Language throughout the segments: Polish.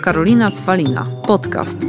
Karolina Cwalina. Podcast.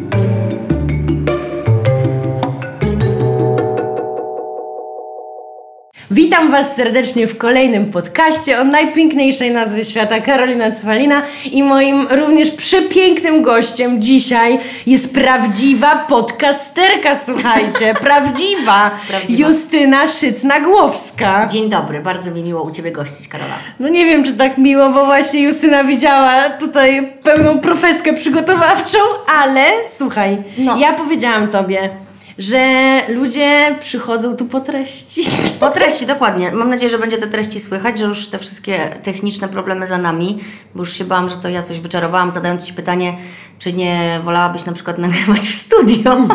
Witam Was serdecznie w kolejnym podcaście o najpiękniejszej nazwie świata, Karolina Cwalina i moim również przepięknym gościem dzisiaj jest prawdziwa podcasterka, słuchajcie, prawdziwa, Prawdziwa. Justyna Szycna-Głowska. Dzień dobry, bardzo mi miło u Ciebie gościć, Karola. No nie wiem, czy tak miło, bo właśnie Justyna widziała tutaj pełną profeskę przygotowawczą, ale słuchaj, No. ja powiedziałam Tobie, że ludzie przychodzą tu po treści. Po treści, dokładnie. Mam nadzieję, że będzie te treści słychać, że już te wszystkie techniczne problemy za nami, bo już się bałam, że to ja coś wyczarowałam, zadając Ci pytanie, czy nie wolałabyś na przykład nagrywać w studio.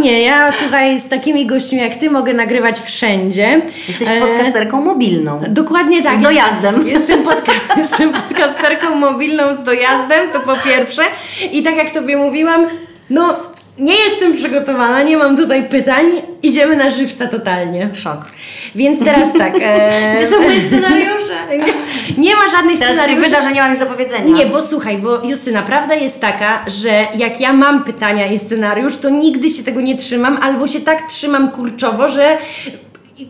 Nie, ja słuchaj, z takimi gośćmi jak ty mogę nagrywać wszędzie. Jesteś E, podcasterką mobilną. Dokładnie tak. Z dojazdem. Jestem, podca- jestem podcasterką mobilną z dojazdem, to po pierwsze. I tak jak Tobie mówiłam, no nie jestem przygotowana, nie mam tutaj pytań. Idziemy na żywca totalnie. Szok. Więc teraz tak. E, Gdzie są moje scenariusze? nie, nie ma żadnych Teraz się scenariuszy. wyda, że nie mam nic do powiedzenia. Nie, bo słuchaj, bo Justyna, prawda jest taka, że jak ja mam pytania i scenariusz, to nigdy się tego nie trzymam, albo się tak trzymam kurczowo, że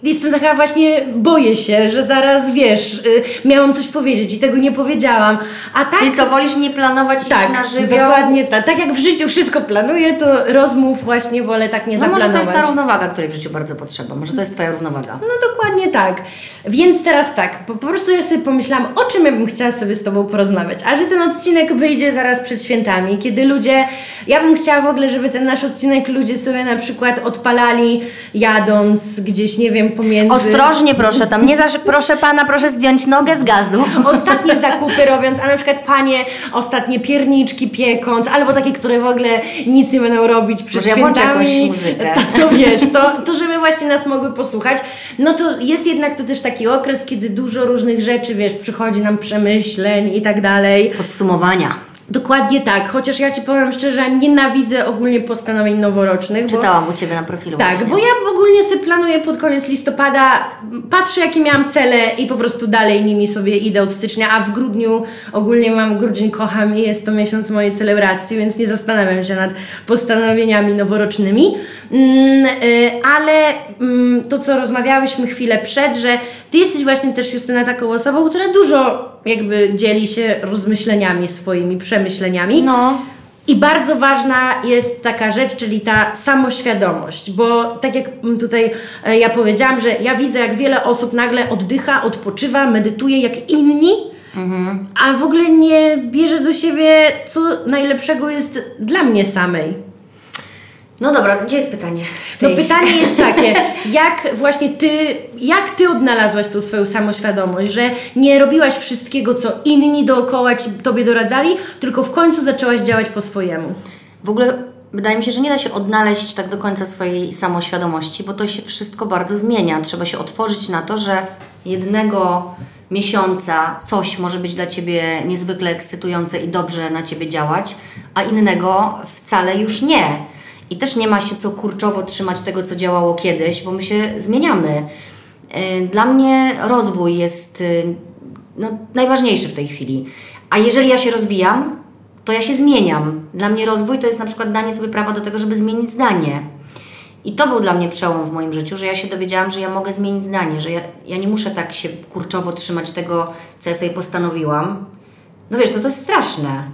jestem taka właśnie, boję się, że zaraz, wiesz, y, miałam coś powiedzieć i tego nie powiedziałam. A tak... Czyli co, wolisz nie planować tak, na żywioł? dokładnie tak. Tak jak w życiu wszystko planuję, to rozmów właśnie wolę tak nie No może zaplanować. to jest ta równowaga, której w życiu bardzo potrzeba. Może to jest Twoja równowaga. No dokładnie tak. Więc teraz tak, po, po prostu ja sobie pomyślałam, o czym ja bym chciała sobie z Tobą porozmawiać. A że ten odcinek wyjdzie zaraz przed świętami, kiedy ludzie, ja bym chciała w ogóle, żeby ten nasz odcinek ludzie sobie na przykład odpalali jadąc gdzieś, nie wiem, pomiędzy... Ostrożnie proszę, tam nie zasz... proszę Pana, proszę zdjąć nogę z gazu. Ostatnie zakupy robiąc, a na przykład panie ostatnie pierniczki piekąc, albo takie, które w ogóle nic nie będą robić przed Może ja świętami. muzykę. To, to wiesz, to, to żeby właśnie nas mogły posłuchać. No to jest jednak to też taki okres, kiedy dużo różnych rzeczy, wiesz, przychodzi nam przemyśleń i tak dalej. Podsumowania. Dokładnie tak, chociaż ja Ci powiem szczerze, nienawidzę ogólnie postanowień noworocznych. bo- Czytałam u Ciebie na profilu tak, właśnie. bo ja ogólnie sobie planuję pod koniec listopada, patrzę jakie miałam cele i po prostu dalej nimi sobie idę od stycznia, a w grudniu ogólnie mam grudzień kocham i jest to miesiąc mojej celebracji, więc nie zastanawiam się nad postanowieniami noworocznymi. Mm, y, ale mm, to, co rozmawiałyśmy chwilę przed, że Ty jesteś właśnie też Justyna taką osobą, która dużo jakby dzieli się rozmyśleniami swoimi, przemyśleniami. No. I bardzo ważna jest taka rzecz, czyli ta samoświadomość, bo tak jak tutaj e, ja powiedziałam, że ja widzę, jak wiele osób nagle oddycha, odpoczywa, medytuje jak inni, a w ogóle nie bierze do siebie, co najlepszego jest dla mnie samej. No dobra, gdzie jest pytanie? No pytanie jest takie, jak właśnie ty, jak ty odnalazłaś tą swoją samoświadomość, że nie robiłaś wszystkiego, co inni dookoła ci, tobie doradzali, tylko w końcu zaczęłaś działać po swojemu. W ogóle wydaje mi się, że nie da się odnaleźć tak do końca swojej samoświadomości, bo to się wszystko bardzo zmienia. Trzeba się otworzyć na to, że jednego miesiąca coś może być dla Ciebie niezwykle ekscytujące i dobrze na Ciebie działać, a innego wcale już nie. I też nie ma się co kurczowo trzymać tego, co działało kiedyś, bo my się zmieniamy. Y, Dla mnie rozwój jest y, no, najważniejszy w tej chwili. A jeżeli ja się rozwijam, to ja się zmieniam. Dla mnie rozwój to jest na przykład danie sobie prawa do tego, żeby zmienić zdanie. I to był dla mnie przełom w moim życiu, że ja się dowiedziałam, że ja mogę zmienić zdanie, że ja, ja nie muszę tak się kurczowo trzymać tego, co ja sobie postanowiłam. No wiesz, no to jest straszne.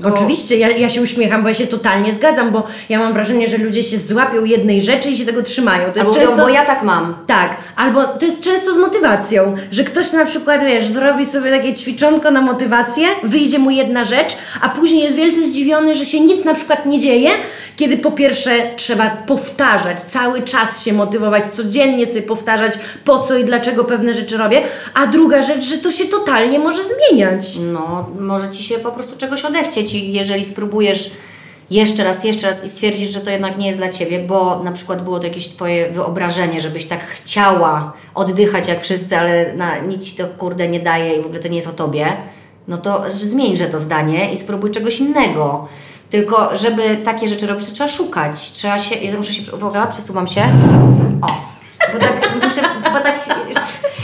Bo- Oczywiście, ja, ja się uśmiecham, bo ja się totalnie zgadzam, bo ja mam wrażenie, że ludzie się złapią jednej rzeczy i się tego trzymają. To jest Albo często... bo ja tak mam. Tak, albo to jest często z motywacją, że ktoś na przykład, wiesz, zrobi sobie takie ćwiczonko na motywację, wyjdzie mu jedna rzecz, a później jest wielce zdziwiony, że się nic na przykład nie dzieje, kiedy po pierwsze trzeba powtarzać, cały czas się motywować, codziennie sobie powtarzać, po co i dlaczego pewne rzeczy robię, a druga rzecz, że to się totalnie może zmieniać. No, może ci się po prostu czegoś odechcieć i jeżeli spróbujesz jeszcze raz, jeszcze raz i stwierdzisz, że to jednak nie jest dla Ciebie, bo na przykład było to jakieś Twoje wyobrażenie, żebyś tak chciała oddychać jak wszyscy, ale na, nic Ci to kurde nie daje i w ogóle to nie jest o Tobie, no to zmieńże to zdanie i spróbuj czegoś innego. Tylko, żeby takie rzeczy robić, to trzeba szukać. Trzeba się. Ja muszę się. Uwaga, przesuwam się. O! Bo tak muszę. Bo tak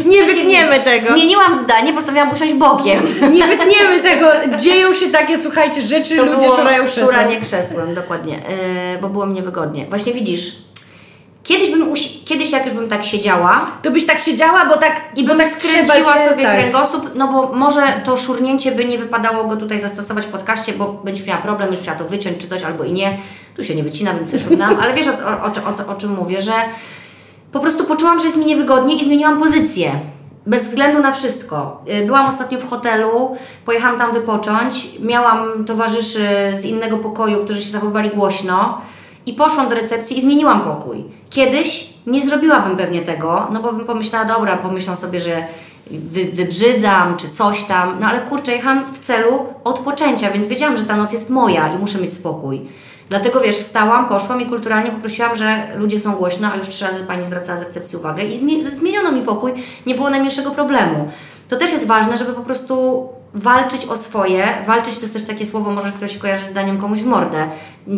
Nie wytniemy tego. Zmieniłam zdanie, postanowiłam usiąść bokiem. Nie wytniemy tego. Dzieją się takie, słuchajcie, rzeczy, To ludzie szurają krzesłem. szuranie krzesłem, dokładnie, yy, bo było mi niewygodnie. Właśnie widzisz, kiedyś bym, kiedyś jak już bym tak siedziała, To byś tak siedziała, bo tak, I bym tak skręciła się, sobie tak. kręgosłup, no bo może to szurnięcie by nie wypadało go tutaj zastosować w podcaście, bo będziesz miała problem, już chciała to wyciąć czy coś, albo i nie. Tu się nie wycina, więc szurnam, ale wiesz o, o, o, o czym mówię, że po prostu poczułam, że jest mi niewygodnie i zmieniłam pozycję. Bez względu na wszystko. Y, Byłam ostatnio w hotelu, pojechałam tam wypocząć, miałam towarzyszy z innego pokoju, którzy się zachowywali głośno i poszłam do recepcji i zmieniłam pokój. Kiedyś nie zrobiłabym pewnie tego, no bo bym pomyślała, dobra, pomyślą sobie, że wy, wybrzydzam czy coś tam, no ale kurczę, jechałam w celu odpoczęcia, więc wiedziałam, że ta noc jest moja i muszę mieć spokój. Dlatego wiesz, wstałam, poszłam i kulturalnie poprosiłam, że ludzie są głośno, a już trzy razy pani zwracała z recepcji uwagę i zmie- zmieniono mi pokój, nie było najmniejszego problemu. To też jest ważne, żeby po prostu walczyć o swoje. Walczyć to jest też takie słowo, może które się kojarzy z daniem komuś w mordę.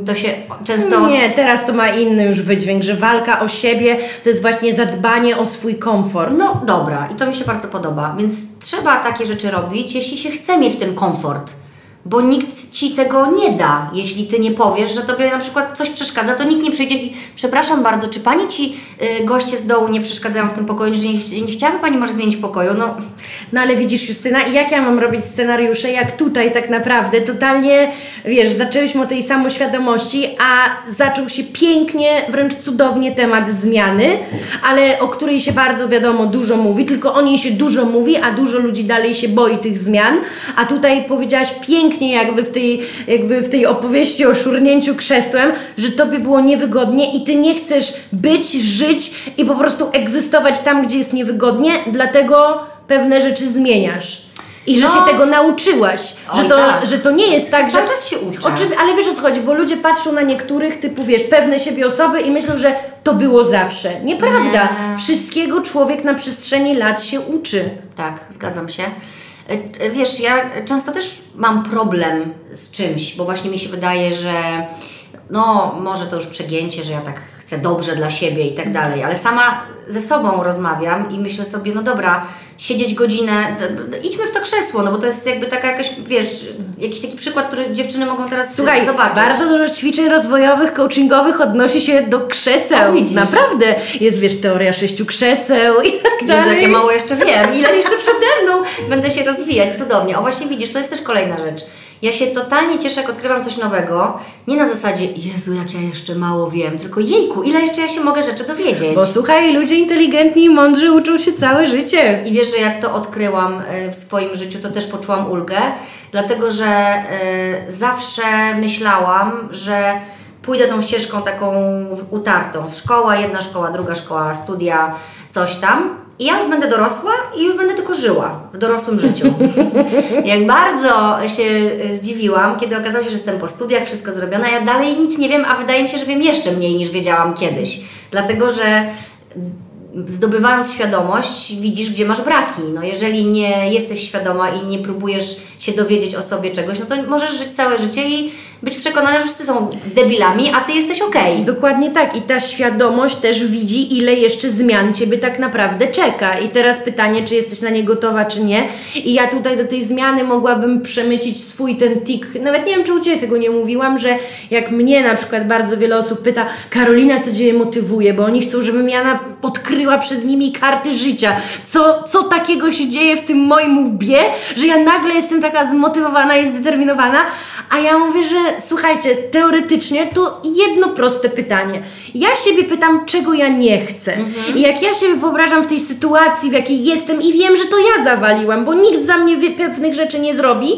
To się często. Nie, teraz to ma inny już wydźwięk, że walka o siebie to jest właśnie zadbanie o swój komfort. No dobra, i to mi się bardzo podoba, więc trzeba takie rzeczy robić, jeśli się chce mieć ten komfort. Bo nikt ci tego nie da, jeśli ty nie powiesz, że tobie na przykład coś przeszkadza, to nikt nie przyjdzie i przepraszam bardzo, czy pani ci y, goście z dołu nie przeszkadzają w tym pokoju, że nie, nie chciałaby pani może zmienić pokoju? No, No ale widzisz Justyna, jak ja mam robić scenariusze, jak tutaj tak naprawdę totalnie, wiesz, zaczęłyśmy o tej samoświadomości, a zaczął się pięknie, wręcz cudownie temat zmiany, ale o której się bardzo wiadomo dużo mówi, tylko o niej się dużo mówi, a dużo ludzi dalej się boi tych zmian, a tutaj powiedziałaś pięknie jakby w tej, jakby w tej opowieści o szurnięciu krzesłem, że tobie było niewygodnie i ty nie chcesz być, żyć i po prostu egzystować tam, gdzie jest niewygodnie, dlatego pewne rzeczy zmieniasz. I że No. się tego nauczyłaś, że Oj, to, tak. że to nie jest tak, Cały że... czas się. Oczywi- ale wiesz o co chodzi, bo ludzie patrzą na niektórych, typu wiesz, pewne siebie osoby i myślą, że to było zawsze. Nieprawda. Nie. Wszystkiego człowiek na przestrzeni lat się uczy. Tak, zgadzam się. E, Wiesz, ja często też mam problem z czymś, bo właśnie mi się wydaje, że no, może to już przegięcie, że ja tak chcę dobrze dla siebie i tak dalej, ale sama ze sobą rozmawiam i myślę sobie, no dobra, siedzieć godzinę, idźmy w to krzesło, no bo to jest jakby taka jakaś, wiesz, jakiś taki przykład, który dziewczyny mogą teraz Słuchaj, zobaczyć. bardzo dużo ćwiczeń rozwojowych, coachingowych odnosi się do krzeseł. O, widzisz. Naprawdę. Jest, wiesz, teoria sześciu krzeseł i tak Jezu, dalej. jak ja mało jeszcze wiem, ile jeszcze przede mną będę się rozwijać, cudownie. O właśnie widzisz, to jest też kolejna rzecz. Ja się totalnie cieszę, jak odkrywam coś nowego, nie na zasadzie, Jezu, jak ja jeszcze mało wiem, tylko jejku, ile jeszcze ja się mogę rzeczy dowiedzieć. Bo słuchaj, ludzie inteligentni i mądrzy uczą się całe życie. I wiesz, że jak to odkryłam e, w swoim życiu, to też poczułam ulgę, dlatego że e, zawsze myślałam, że pójdę tą ścieżką taką utartą. Szkoła, jedna szkoła, druga szkoła, studia, coś tam. I ja już będę dorosła i już będę tylko żyła w dorosłym życiu. Jak bardzo się zdziwiłam, kiedy okazało się, że jestem po studiach, wszystko zrobione, ja dalej nic nie wiem, a wydaje mi się, że wiem jeszcze mniej niż wiedziałam kiedyś. Dlatego, że zdobywając świadomość, widzisz, gdzie masz braki. No, jeżeli nie jesteś świadoma i nie próbujesz się dowiedzieć o sobie czegoś, no to możesz żyć całe życie i być przekonana, że wszyscy są debilami, a ty jesteś okej. Dokładnie tak. I ta świadomość też widzi, ile jeszcze zmian Ciebie tak naprawdę czeka. I teraz pytanie, czy jesteś na nie gotowa, czy nie. I ja tutaj do tej zmiany mogłabym przemycić swój ten tik. Nawet nie wiem, czy u Ciebie tego nie mówiłam, że jak mnie na przykład bardzo wiele osób pyta, Karolina, co Cię motywuje, bo oni chcą, żebym ja na, odkryła przed nimi karty życia. Co, co takiego się dzieje w tym moim łbie, że ja nagle jestem taka zmotywowana i zdeterminowana, a ja mówię, że słuchajcie, teoretycznie to jedno proste pytanie. Ja siebie pytam, czego ja nie chcę. I jak ja się wyobrażam w tej sytuacji, w jakiej jestem i wiem, że to ja zawaliłam, bo nikt za mnie pewnych rzeczy nie zrobi,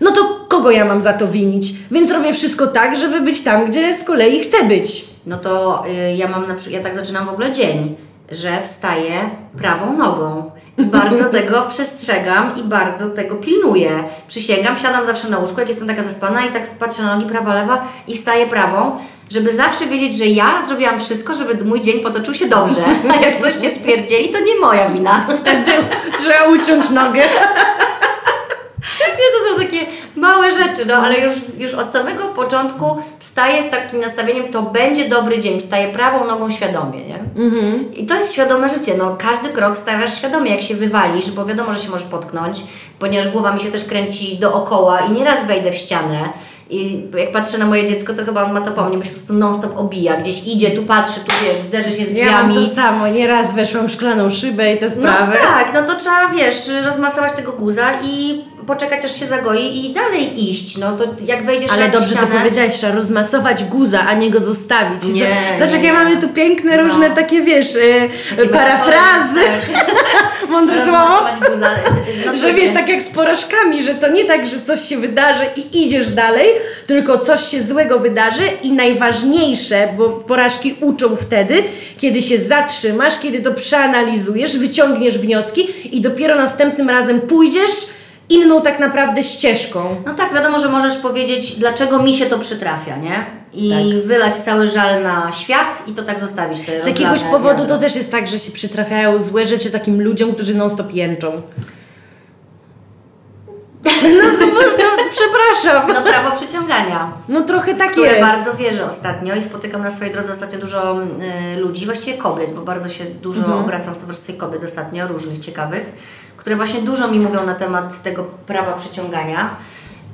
no to kogo ja mam za to winić? Więc robię wszystko tak, żeby być tam, gdzie z kolei chcę być. No to y, ja mam na przykład, ja tak zaczynam w ogóle dzień, że wstaję prawą nogą. Bardzo tego przestrzegam i bardzo tego pilnuję. Przysięgam, siadam zawsze na łóżku, jak jestem taka zaspana i tak patrzę na nogi prawa, lewa i wstaję prawą, żeby zawsze wiedzieć, że ja zrobiłam wszystko, żeby mój dzień potoczył się dobrze. A jak coś się spierdzieli, to nie moja wina. Wtedy trzeba uciąć nogę. Wiesz, to są takie małe rzeczy, no ale już, już od samego początku staję z takim nastawieniem, to będzie dobry dzień, staję prawą nogą świadomie, nie? I to jest świadome życie, no każdy krok stawiasz świadomie, jak się wywalisz, bo wiadomo, że się możesz potknąć, ponieważ głowa mi się też kręci dookoła i nieraz wejdę w ścianę. I jak patrzę na moje dziecko, to chyba on ma to po mnie, bo się po prostu non-stop obija, gdzieś idzie, tu patrzy, tu wiesz, zderzy się z Ja mam drzwiami. to samo, nieraz weszłam w szklaną szybę i te No sprawy. tak, no to trzeba, wiesz, rozmasować tego guza i poczekać, aż się zagoi i dalej iść. No to jak wejdziesz Ale dobrze to ścianę, powiedziałaś, trzeba rozmasować guza, a nie go zostawić. Nie, Zobacz, nie, jakie mamy tu piękne, No. różne takie, wiesz, e, takie parafrazy, tak. mądre słowo. Rozmasować guza. No Że to wiesz, tak jak z porażkami, że to nie tak, że coś się wydarzy i idziesz dalej, tylko coś się złego wydarzy i najważniejsze, bo porażki uczą wtedy, kiedy się zatrzymasz, kiedy to przeanalizujesz, wyciągniesz wnioski i dopiero następnym razem pójdziesz inną tak naprawdę ścieżką. No tak, wiadomo, że możesz powiedzieć, dlaczego mi się to przytrafia, nie? I Tak. wylać cały żal na świat i to tak zostawić te Z jakiegoś powodu wiadro. to też jest tak, że się przytrafiają złe rzeczy takim ludziom, którzy non-stop jęczą. No, to, no przepraszam. No prawo przyciągania. No trochę tak jest. bardzo wierzę ostatnio i spotykam na swojej drodze ostatnio dużo y, ludzi, właściwie kobiet, bo bardzo się dużo Mhm. obracam w towarzystwie kobiet ostatnio, różnych ciekawych, które właśnie dużo mi mówią na temat tego prawa przyciągania.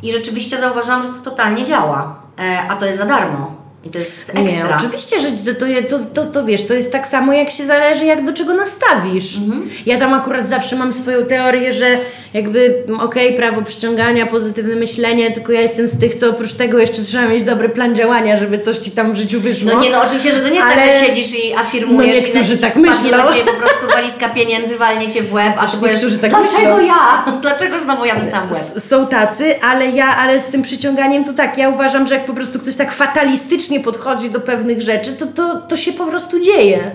I rzeczywiście zauważyłam, że to totalnie działa, e, a to jest za darmo i to jest Nie, ekstra. oczywiście, że to, to, to, to, wiesz, to jest tak samo jak się zależy, jak do czego nastawisz. Mhm. Ja tam akurat zawsze mam swoją teorię, że jakby m, okej, prawo przyciągania, pozytywne myślenie, tylko ja jestem z tych, co oprócz tego jeszcze trzeba mieć dobry plan działania, żeby coś ci tam w życiu wyszło. No nie, no oczywiście, że to nie jest tak, Ale- że siedzisz i afirmujesz No niektórzy i tak myślą. po prostu walizka pieniędzy, walnie Cię w łeb, a ty powiesz, niektórzy tak dlaczego myślą. ja? Dlaczego znowu ja dostałam w łeb? S- Są tacy, ale ja, ale z tym przyciąganiem to tak, ja uważam, że jak po prostu ktoś tak fatalistycznie podchodzi do pewnych rzeczy, to, to, to się po prostu dzieje.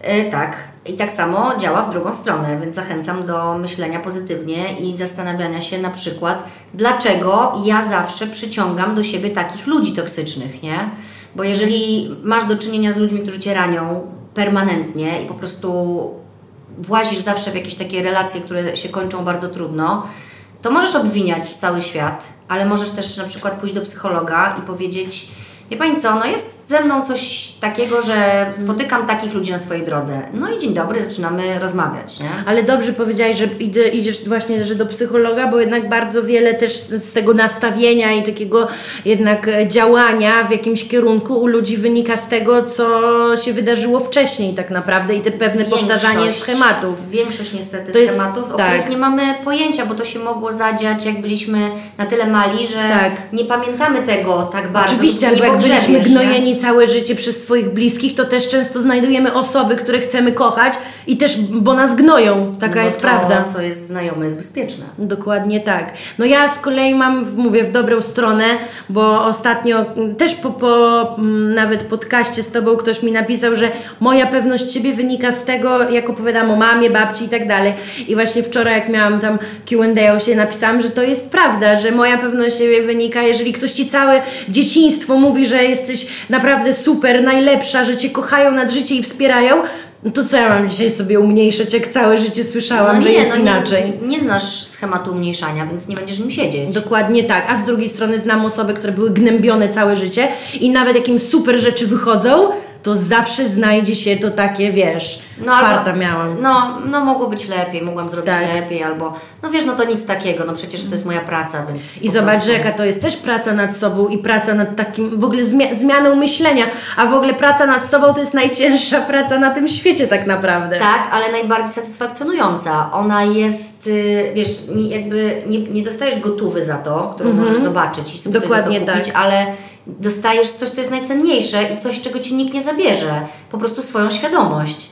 E, tak. I tak samo działa w drugą stronę, więc zachęcam do myślenia pozytywnie i zastanawiania się na przykład, dlaczego ja zawsze przyciągam do siebie takich ludzi toksycznych, nie? Bo jeżeli masz do czynienia z ludźmi, którzy cię ranią permanentnie i po prostu włazisz zawsze w jakieś takie relacje, które się kończą bardzo trudno, to możesz obwiniać cały świat, ale możesz też na przykład pójść do psychologa i powiedzieć, wie Pani co, no jest ze mną coś takiego, że spotykam takich ludzi na swojej drodze. No i dzień dobry, zaczynamy rozmawiać, nie? Ale dobrze powiedziałeś, że idę, idziesz właśnie że do psychologa, bo jednak bardzo wiele też z tego nastawienia i takiego jednak e, działania w jakimś kierunku u ludzi wynika z tego, co się wydarzyło wcześniej tak naprawdę i te pewne powtarzanie Większość- schematów. Większość niestety To jest- schematów, o tak. których nie mamy pojęcia, bo to się mogło zadziać, jak byliśmy na tyle mali, że Tak. nie pamiętamy tego tak bardzo. Oczywiście, nie jak byliśmy pogrzebiesz, nie? gnojeni całe życie przez swoich bliskich, to też często znajdujemy osoby, które chcemy kochać i też, bo nas gnoją. Taka No jest to, prawda. co jest znajome, jest bezpieczne. Dokładnie tak. No ja z kolei mam, mówię, w dobrą stronę, bo ostatnio też po, po mm, nawet podcaście z Tobą ktoś mi napisał, że moja pewność siebie wynika z tego, jak opowiadam o mamie, babci i tak dalej. I właśnie wczoraj, jak miałam tam Q&A, się napisałam, że to jest prawda, że moja pewność siebie wynika, jeżeli ktoś Ci całe dzieciństwo mówi, że jesteś naprawdę super, najlepsza, że Cię kochają nad życie i wspierają, no to co ja mam dzisiaj sobie umniejszać, jak całe życie słyszałam, że jest no inaczej. Nie, nie znasz schematu umniejszania, więc nie będziesz nim siedzieć. Dokładnie tak. A z drugiej strony znam osoby, które były gnębione całe życie i nawet jak im super rzeczy wychodzą, to zawsze znajdzie się to takie, wiesz, farta miałam. No, no mogło być lepiej, mogłam zrobić Tak. lepiej, albo no wiesz, no to nic takiego, no przecież to jest moja praca, więc I zobacz, prostu- że jaka to jest też praca nad sobą i praca nad takim, w ogóle zmia- zmianą myślenia, a w ogóle praca nad sobą to jest najcięższa praca na tym świecie tak naprawdę. Tak, ale najbardziej satysfakcjonująca. Ona jest, y, wiesz, nie, jakby nie, nie dostajesz gotówy za to, którą możesz zobaczyć i sobie. Dokładnie to kupić, tak. ale dostajesz coś, co jest najcenniejsze i coś, czego Ci nikt nie zabierze. Po prostu swoją świadomość.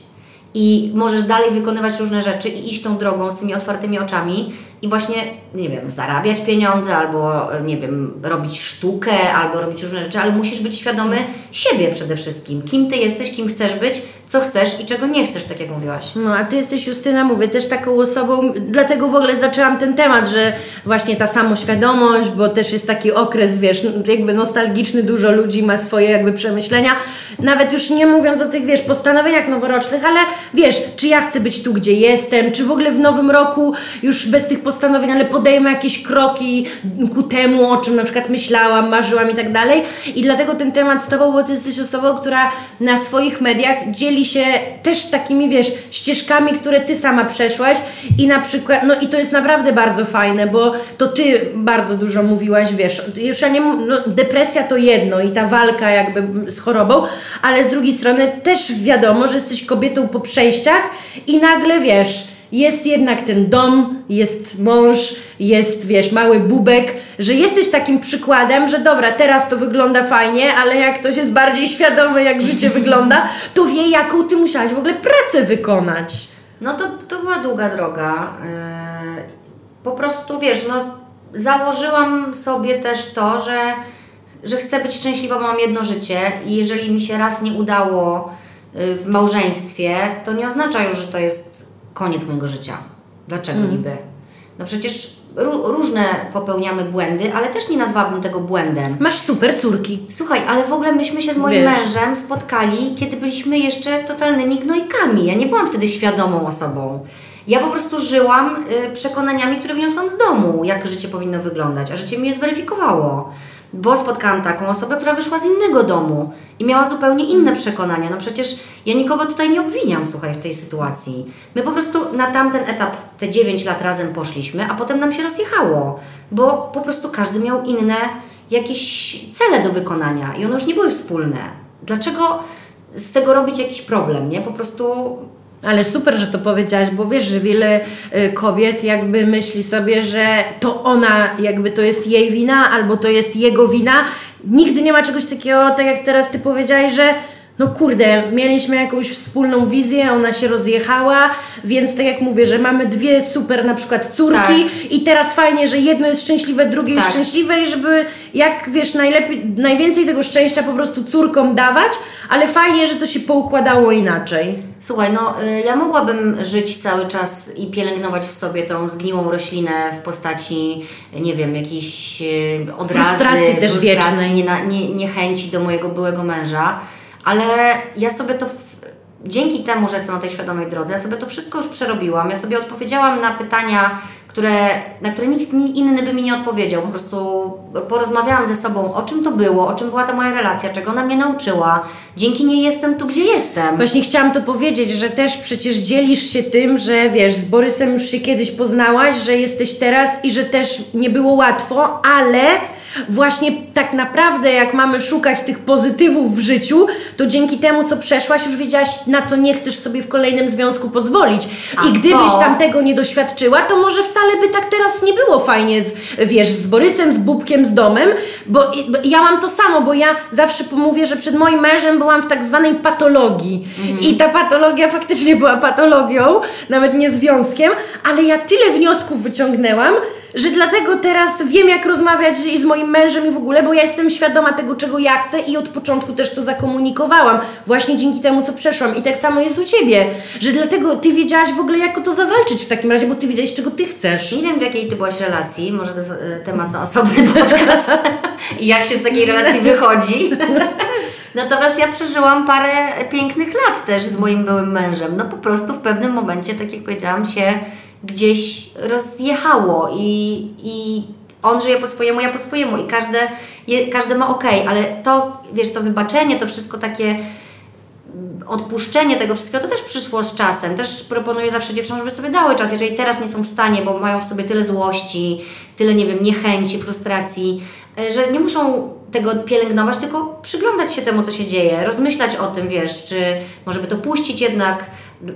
I możesz dalej wykonywać różne rzeczy i iść tą drogą z tymi otwartymi oczami i właśnie, nie wiem, zarabiać pieniądze albo, nie wiem, robić sztukę albo robić różne rzeczy, ale musisz być świadomy siebie przede wszystkim. Kim Ty jesteś, kim chcesz być, co chcesz i czego nie chcesz, tak jak mówiłaś. No, a ty jesteś, Justyna, mówię, też taką osobą, dlatego w ogóle zaczęłam ten temat, że właśnie ta samoświadomość, bo też jest taki okres, wiesz, jakby nostalgiczny, dużo ludzi ma swoje jakby przemyślenia, nawet już nie mówiąc o tych, wiesz, postanowieniach noworocznych, ale wiesz, czy ja chcę być tu, gdzie jestem, czy w ogóle w nowym roku już bez tych postanowień, ale podejmę jakieś kroki ku temu, o czym na przykład myślałam, marzyłam i tak dalej. I dlatego ten temat z Tobą, bo Ty jesteś osobą, która na swoich mediach dzieli się też takimi, wiesz, ścieżkami, które Ty sama przeszłaś i na przykład, no i to jest naprawdę bardzo fajne, bo to Ty bardzo dużo mówiłaś, wiesz, już ja nie, no, depresja to jedno i ta walka jakby z chorobą, ale z drugiej strony też wiadomo, że jesteś kobietą po przejściach i nagle, wiesz, jest jednak ten dom, jest mąż, jest, wiesz, mały bubek, że jesteś takim przykładem, że dobra, teraz to wygląda fajnie, ale jak ktoś jest bardziej świadomy, jak życie wygląda, to wie, jaką ty musiałaś w ogóle pracę wykonać. No to, to była długa droga. Yy, po prostu, wiesz, no założyłam sobie też to, że, że chcę być szczęśliwa, mam jedno życie i jeżeli mi się raz nie udało yy, w małżeństwie, to nie oznacza już, że to jest koniec mojego życia. Dlaczego Mm. niby? No przecież ró- różne popełniamy błędy, ale też nie nazwałabym tego błędem. Masz super córki. Słuchaj, ale w ogóle myśmy się z moim Wiesz. mężem spotkali, kiedy byliśmy jeszcze totalnymi gnojkami. Ja nie byłam wtedy świadomą osobą. Ja po prostu żyłam y, przekonaniami, które wniosłam z domu, jak życie powinno wyglądać, a życie mi je zweryfikowało. Bo spotkałam taką osobę, która wyszła z innego domu i miała zupełnie inne przekonania. No przecież ja nikogo tutaj nie obwiniam, słuchaj, w tej sytuacji. My po prostu na tamten etap te 9 lat razem poszliśmy, a potem nam się rozjechało, bo po prostu każdy miał inne jakieś cele do wykonania i one już nie były wspólne. Dlaczego z tego robić jakiś problem, nie? Po prostu Ale super, że to powiedziałaś, bo wiesz, że wiele y, kobiet jakby myśli sobie, że to ona, jakby to jest jej wina, albo to jest jego wina. Nigdy nie ma czegoś takiego, tak jak teraz ty powiedziałaś, że no kurde, mieliśmy jakąś wspólną wizję, ona się rozjechała, więc tak jak mówię, że mamy dwie super na przykład córki i teraz fajnie, że jedno jest szczęśliwe, drugie jest Tak. szczęśliwe i żeby jak wiesz, najlepiej, najwięcej tego szczęścia po prostu córkom dawać, ale fajnie, że to się poukładało inaczej. Słuchaj, no y, ja mogłabym żyć cały czas i pielęgnować w sobie tą zgniłą roślinę w postaci, nie wiem, jakiejś y, odrazy, Frustracji też wiecznej. niena- nie, niechęci do mojego byłego męża, ale ja sobie to, dzięki temu, że jestem na tej świadomej drodze, ja sobie to wszystko już przerobiłam, ja sobie odpowiedziałam na pytania, które, na które nikt ni- inny by mi nie odpowiedział. Po prostu porozmawiałam ze sobą, o czym to było, o czym była ta moja relacja, czego ona mnie nauczyła. Dzięki niej jestem tu, gdzie jestem. Właśnie chciałam to powiedzieć, że też przecież dzielisz się tym, że wiesz, z Borysem już się kiedyś poznałaś, że jesteś teraz i że też nie było łatwo, ale właśnie tak naprawdę jak mamy szukać tych pozytywów w życiu, to dzięki temu, co przeszłaś, już wiedziałaś, na co nie chcesz sobie w kolejnym związku pozwolić. A I gdybyś to- tam tego nie doświadczyła, to może wcale by tak teraz nie było fajnie, z, wiesz, z Borysem, z Bubkiem, z domem, bo, ja mam to samo, bo ja zawsze mówię, że przed moim mężem byłam w tak zwanej patologii i ta patologia faktycznie była patologią, nawet nie związkiem, ale ja tyle wniosków wyciągnęłam, że dlatego teraz wiem, jak rozmawiać i z moim mężem i w ogóle, bo ja jestem świadoma tego, czego ja chcę i od początku też to zakomunikowałam, właśnie dzięki temu, co przeszłam. I tak samo jest u Ciebie, że dlatego Ty wiedziałaś w ogóle, jak o to zawalczyć w takim razie, bo Ty wiedziałeś, czego Ty chcesz. Nie wiem, w jakiej ty byłaś relacji, może to jest e, temat na osobny podcast i jak się z takiej relacji wychodzi. Natomiast ja przeżyłam parę pięknych lat też z moim byłym mężem. No po prostu w pewnym momencie, tak jak powiedziałam, się gdzieś rozjechało i, i on żyje po swojemu, ja po swojemu i każde, je, każde ma okej, ale to, wiesz, to wybaczenie, to wszystko takie odpuszczenie tego wszystkiego to też przyszło z czasem. Też proponuję zawsze dziewczynom, żeby sobie dały czas, jeżeli teraz nie są w stanie, bo mają w sobie tyle złości, tyle, nie wiem, niechęci, frustracji, e, że nie muszą tego pielęgnować, tylko przyglądać się temu, co się dzieje, rozmyślać o tym, wiesz, czy może by to puścić jednak,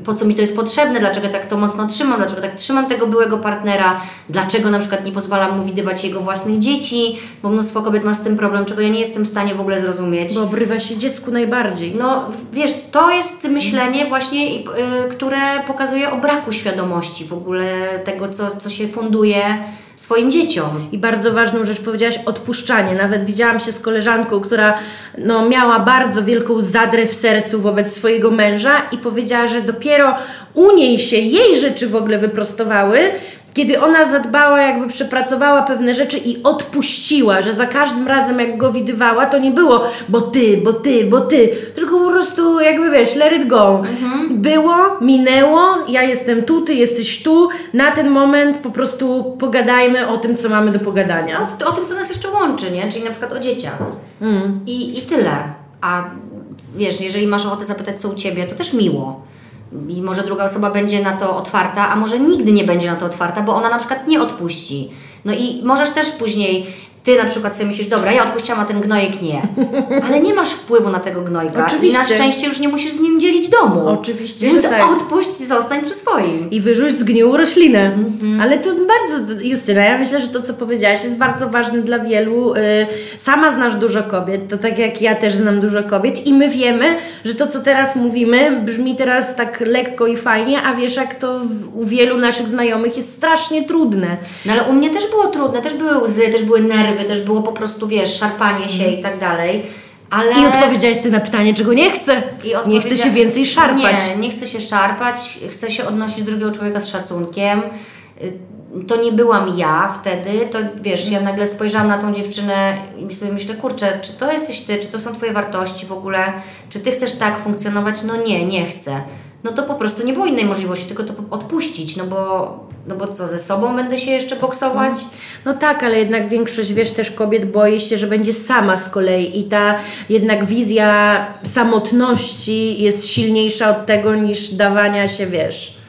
po co mi to jest potrzebne, dlaczego tak to mocno trzymam, dlaczego tak trzymam tego byłego partnera, dlaczego na przykład nie pozwalam mu widywać jego własnych dzieci, bo mnóstwo kobiet ma z tym problem, czego ja nie jestem w stanie w ogóle zrozumieć. Bo obrywa się dziecku najbardziej. No, wiesz, to jest myślenie właśnie, y, które pokazuje o braku świadomości w ogóle tego, co, co się funduje swoim dzieciom. I bardzo ważną rzecz powiedziałaś, odpuszczanie. Nawet widziałam się z koleżanką, która no, miała bardzo wielką zadrę w sercu wobec swojego męża i powiedziała, że dopiero u niej się jej rzeczy w ogóle wyprostowały, kiedy ona zadbała, jakby przepracowała pewne rzeczy i odpuściła, że za każdym razem jak go widywała, to nie było, bo ty, bo ty, bo ty, tylko po prostu jakby wiesz, let it go. Było, minęło, ja jestem tu, ty jesteś tu, na ten moment po prostu pogadajmy o tym, co mamy do pogadania. O, o tym, co nas jeszcze łączy, nie? Czyli na przykład o dzieciach. I, I tyle. A wiesz, jeżeli masz ochotę zapytać, co u Ciebie, to też miło. I może druga osoba będzie na to otwarta, a może nigdy nie będzie na to otwarta, bo ona na przykład nie odpuści. No i możesz też później, ty na przykład sobie myślisz, dobra, ja odpuściłam, a ten gnojek nie. Ale nie masz wpływu na tego gnojka. Oczywiście. I na szczęście już nie musisz z nim dzielić domu. Oczywiście, Więc tak. odpuść, zostań przy swoim. I wyrzuć zgniłą roślinę. Ale to bardzo, Justyna, ja myślę, że to, co powiedziałaś, jest bardzo ważne dla wielu. Y, Sama znasz dużo kobiet, to tak jak ja też znam dużo kobiet i my wiemy, że to, co teraz mówimy, brzmi teraz tak lekko i fajnie, a wiesz, jak to u wielu naszych znajomych jest strasznie trudne. No ale u mnie też było trudne, też były łzy, też były nerwy, też było po prostu, wiesz, szarpanie się i tak dalej. Ale... I odpowiedziałaś sobie na pytanie, czego nie chcę. I Nie chcę się odpowiedzia- więcej szarpać. Nie, nie chcę się szarpać, chcę się odnosić do drugiego człowieka z szacunkiem. To nie byłam ja wtedy, to wiesz, ja nagle spojrzałam na tą dziewczynę i sobie myślę, kurczę, czy to jesteś ty, czy to są twoje wartości w ogóle, czy ty chcesz tak funkcjonować? No nie, nie chcę. No to po prostu nie było innej możliwości, tylko to odpuścić, no bo, no bo co, ze sobą będę się jeszcze boksować? No tak, ale jednak większość, wiesz, też kobiet boi się, że będzie sama z kolei i ta jednak wizja samotności jest silniejsza od tego niż dawania się, wiesz.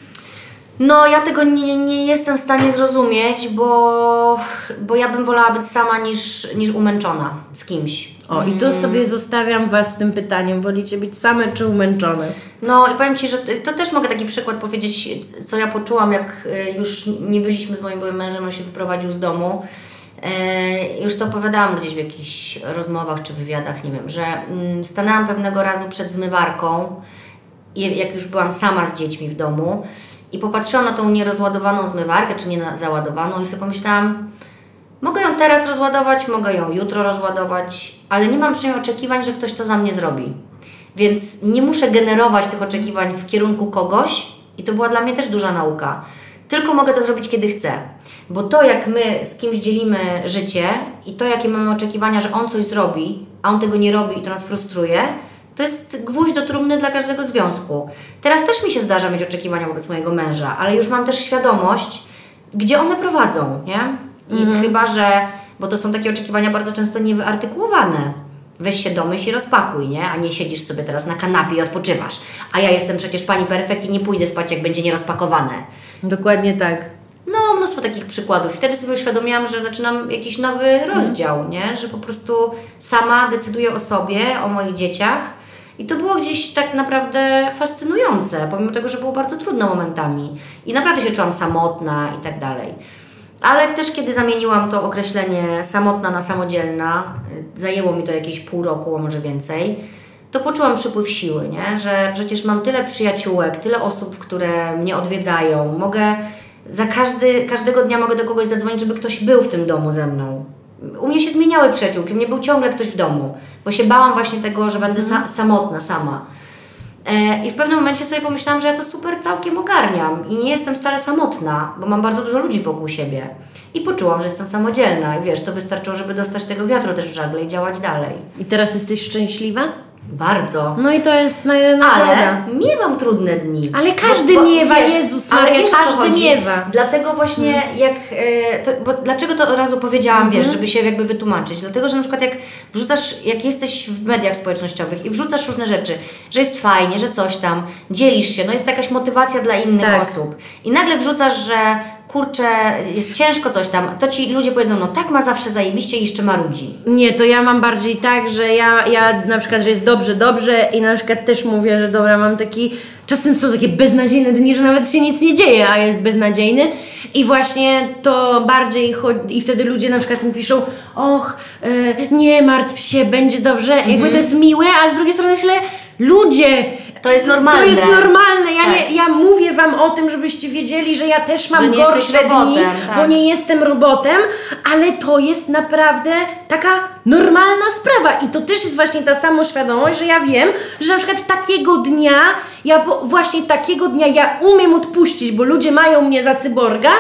No, ja tego nie, nie jestem w stanie zrozumieć, bo, bo ja bym wolała być sama niż, niż umęczona z kimś. O, i to sobie zostawiam Was z tym pytaniem. Wolicie być same czy umęczone? No i powiem Ci, że to- też mogę taki przykład powiedzieć, co ja poczułam, jak y, już nie byliśmy z moim byłym mężem, on się wyprowadził z domu. E, Już to opowiadałam gdzieś w jakichś rozmowach czy wywiadach, nie wiem, że mm, stanęłam pewnego razu przed zmywarką, jak już byłam sama z dziećmi w domu i popatrzyłam na tą nierozładowaną zmywarkę, czy nie załadowaną i sobie pomyślałam, mogę ją teraz rozładować, mogę ją jutro rozładować, ale nie mam przy niej oczekiwań, że ktoś to za mnie zrobi. Więc nie muszę generować tych oczekiwań w kierunku kogoś i to była dla mnie też duża nauka. Tylko mogę to zrobić, kiedy chcę. Bo to, jak my z kimś dzielimy życie i to, jakie mamy oczekiwania, że on coś zrobi, a on tego nie robi i to nas frustruje, to jest gwóźdź do trumny dla każdego związku. Teraz też mi się zdarza mieć oczekiwania wobec mojego męża, ale już mam też świadomość, gdzie one prowadzą, nie? I chyba, że, bo to są takie oczekiwania bardzo często niewyartykułowane. Weź się domyśl i rozpakuj, nie? A nie siedzisz sobie teraz na kanapie i odpoczywasz. A ja jestem przecież pani perfekt i nie pójdę spać, jak będzie nierozpakowane. Dokładnie tak. No, mnóstwo takich przykładów. I wtedy sobie uświadomiłam, że zaczynam jakiś nowy rozdział, nie? Że po prostu sama decyduję o sobie, o moich dzieciach. I to było gdzieś tak naprawdę fascynujące, pomimo tego, że było bardzo trudno momentami. I naprawdę się czułam samotna i tak dalej. Ale też kiedy zamieniłam to określenie samotna na samodzielna, y, zajęło mi to jakieś pół roku, a może więcej, to poczułam przypływ siły, nie? że przecież mam tyle przyjaciółek, tyle osób, które mnie odwiedzają. Mogę za każdy, każdego dnia mogę do kogoś zadzwonić, żeby ktoś był w tym domu ze mną. U mnie się zmieniały przyjaciółki, u mnie był ciągle ktoś w domu, bo się bałam właśnie tego, że będę sa- samotna sama. E, I w pewnym momencie sobie pomyślałam, że ja to super całkiem ogarniam i nie jestem wcale samotna, bo mam bardzo dużo ludzi wokół siebie. I poczułam, że jestem samodzielna i wiesz, to wystarczyło, żeby dostać tego wiatru też w żagle i działać dalej. I teraz jesteś szczęśliwa? Bardzo. No i to jest na. Ale miewam trudne dni. Ale każdy miewa, Jezus ale Maria, wiesz, o co każdy miewa. Dlatego właśnie jak, e, to, bo dlaczego to od razu powiedziałam, Mhm. wiesz, żeby się jakby wytłumaczyć. Dlatego, że na przykład jak wrzucasz, jak jesteś w mediach społecznościowych i wrzucasz różne rzeczy, że jest fajnie, że coś tam, dzielisz się, no jest jakaś motywacja dla innych Tak. osób. I nagle wrzucasz, że kurczę, jest ciężko coś tam, to ci ludzie powiedzą, no tak ma zawsze zajebiście i jeszcze marudzi. Nie, to ja mam bardziej tak, że ja, ja na przykład, że jest dobrze, dobrze i na przykład też mówię, że dobra, mam taki czasem są takie beznadziejne dni, że nawet się nic nie dzieje, a jest beznadziejny. I właśnie to bardziej chodzi, i wtedy ludzie na przykład mi piszą, och, e, nie martw się, będzie dobrze. Jakby to jest miłe, a z drugiej strony myślę, ludzie, To jest normalne. To jest normalne. Ja, Tak. nie, ja mówię Wam o tym, żebyście wiedzieli, że ja też mam gorsze jesteś dni, robotem, tak. bo nie jestem robotem, ale to jest naprawdę taka normalna sprawa. I to też jest właśnie ta samoświadomość, że ja wiem, że na przykład takiego dnia, ja po, właśnie takiego dnia ja umiem odpuścić, bo ludzie mają mnie za cyborga,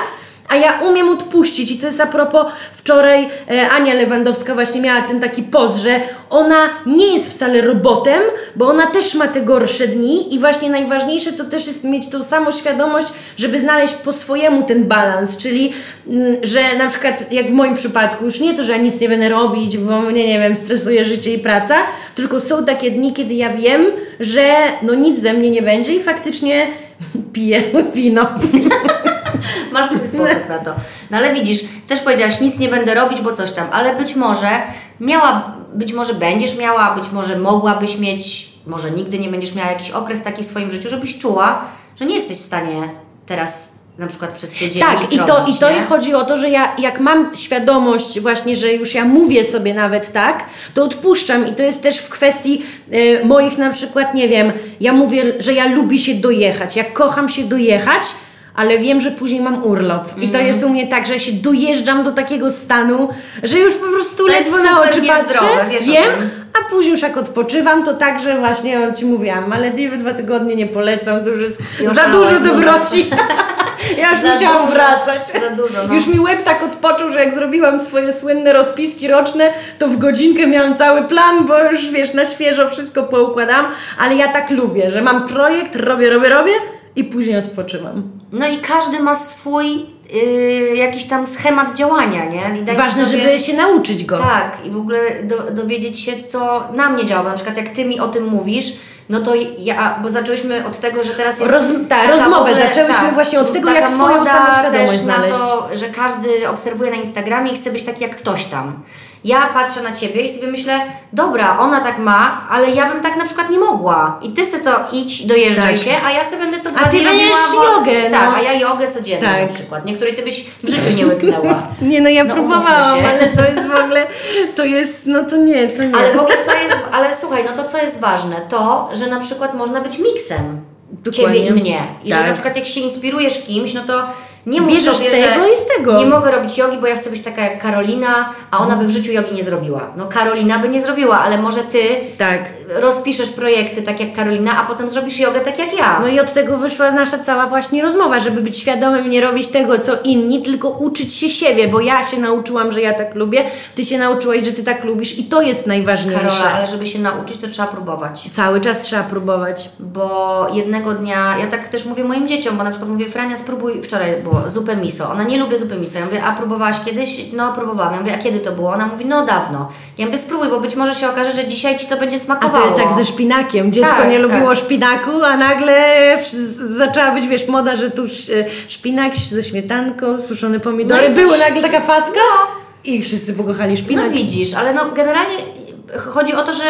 a ja umiem odpuścić i to jest a propos wczoraj e, Ania Lewandowska właśnie miała ten taki post, że ona nie jest wcale robotem, bo ona też ma te gorsze dni i właśnie najważniejsze to też jest mieć tą samą świadomość, żeby znaleźć po swojemu ten balans, czyli mm, że na przykład jak w moim przypadku już nie to, że ja nic nie będę robić, bo mnie nie wiem, stresuje życie i praca, tylko są takie dni, kiedy ja wiem, że no nic ze mnie nie będzie i faktycznie piję wino. Masz swój sposób na to. No ale widzisz, też powiedziałaś, nic nie będę robić, bo coś tam, ale być może miała, być może będziesz miała, być może mogłabyś mieć, może nigdy nie będziesz miała jakiś okres taki w swoim życiu, żebyś czuła, że nie jesteś w stanie teraz na przykład przez tydzień Tak, i to, robić, i to nie? chodzi o to, że ja jak mam świadomość właśnie, że już ja mówię sobie nawet tak, to odpuszczam i to jest też w kwestii e, moich na przykład, nie wiem, ja mówię, że ja lubię się dojechać, ja kocham się dojechać, ale wiem, że później mam urlop. I Mhm. to jest u mnie tak, że ja się dojeżdżam do takiego stanu, że już po prostu To ledwo na oczy patrzę, wiesz wiem, a później już jak odpoczywam, to także właśnie o Ci mówiłam, Malediwy dwa tygodnie nie polecam, to już jest Już za dużo dobroci. Ja już Za musiałam dużo, wracać. za dużo, no. Już mi łeb tak odpoczął, że jak zrobiłam swoje słynne rozpiski roczne, to w godzinkę miałam cały plan, bo już wiesz, na świeżo wszystko poukładam, ale ja tak lubię, że mam projekt, robię, robię, robię i później odpoczywam. No i każdy ma swój yy, jakiś tam schemat działania, nie? Ważne, sobie... żeby się nauczyć go. Tak, i w ogóle do, dowiedzieć się, co na mnie działa. Na przykład jak Ty mi o tym mówisz, no to ja, bo zaczęłyśmy od tego, że teraz jest Roz- tak, taka rozmowę ogóle- zaczęłyśmy właśnie od tego, jak swoją samoświadomość też na znaleźć. to, że każdy obserwuje na Instagramie i chce być taki jak ktoś tam. Ja patrzę na Ciebie i sobie myślę, dobra, ona tak ma, ale ja bym tak na przykład nie mogła. I Ty se to idź, dojeżdżaj Tak. się, a ja sobie będę co dwa A ty dni będziesz robiła, bo- jogę, no. Tak, a ja jogę codziennie Tak. na przykład. Niektórej Ty byś w życiu nie łyknęła. Nie no, ja No, próbowałam, ale to jest w ogóle, to jest, no to nie, to nie. Ale w ogóle co jest, ale słuchaj, no to co jest ważne? To, że na przykład można być miksem. Dokładnie. Ciebie i mnie. I Tak. że na przykład jak się inspirujesz kimś, no to nie mów Bierzesz sobie, z tego że i z tego. nie mogę robić jogi, bo ja chcę być taka jak Karolina, a ona by w życiu jogi nie zrobiła. No Karolina by nie zrobiła, ale może ty Tak. rozpiszesz projekty tak jak Karolina, a potem zrobisz jogę tak jak ja. No i od tego wyszła nasza cała właśnie rozmowa, żeby być świadomym, nie robić tego, co inni, tylko uczyć się siebie, bo ja się nauczyłam, że ja tak lubię, ty się nauczyłaś, że ty tak lubisz i to jest najważniejsze. Karola, ale żeby się nauczyć, to trzeba próbować. Cały czas trzeba próbować. Bo jednego dnia, ja tak też mówię moim dzieciom, bo na przykład mówię, Frania, spróbuj, wczoraj było zupę miso. Ona nie lubi zupy miso. Ja mówię, a próbowałaś kiedyś? No, próbowałam. Ja mówię, a kiedy to było? Ona mówi, no dawno. Ja mówię, spróbuj, bo być może się okaże, że dzisiaj Ci to będzie A smakowało. to jest jak ze szpinakiem. Dziecko Tak, nie lubiło tak. szpinaku, a nagle zaczęła być, wiesz, moda, że tu sz- szpinak ze śmietanką, suszone pomidory. No Były nagle taka faska i wszyscy pokochali szpinak. No widzisz, ale no generalnie chodzi o to, że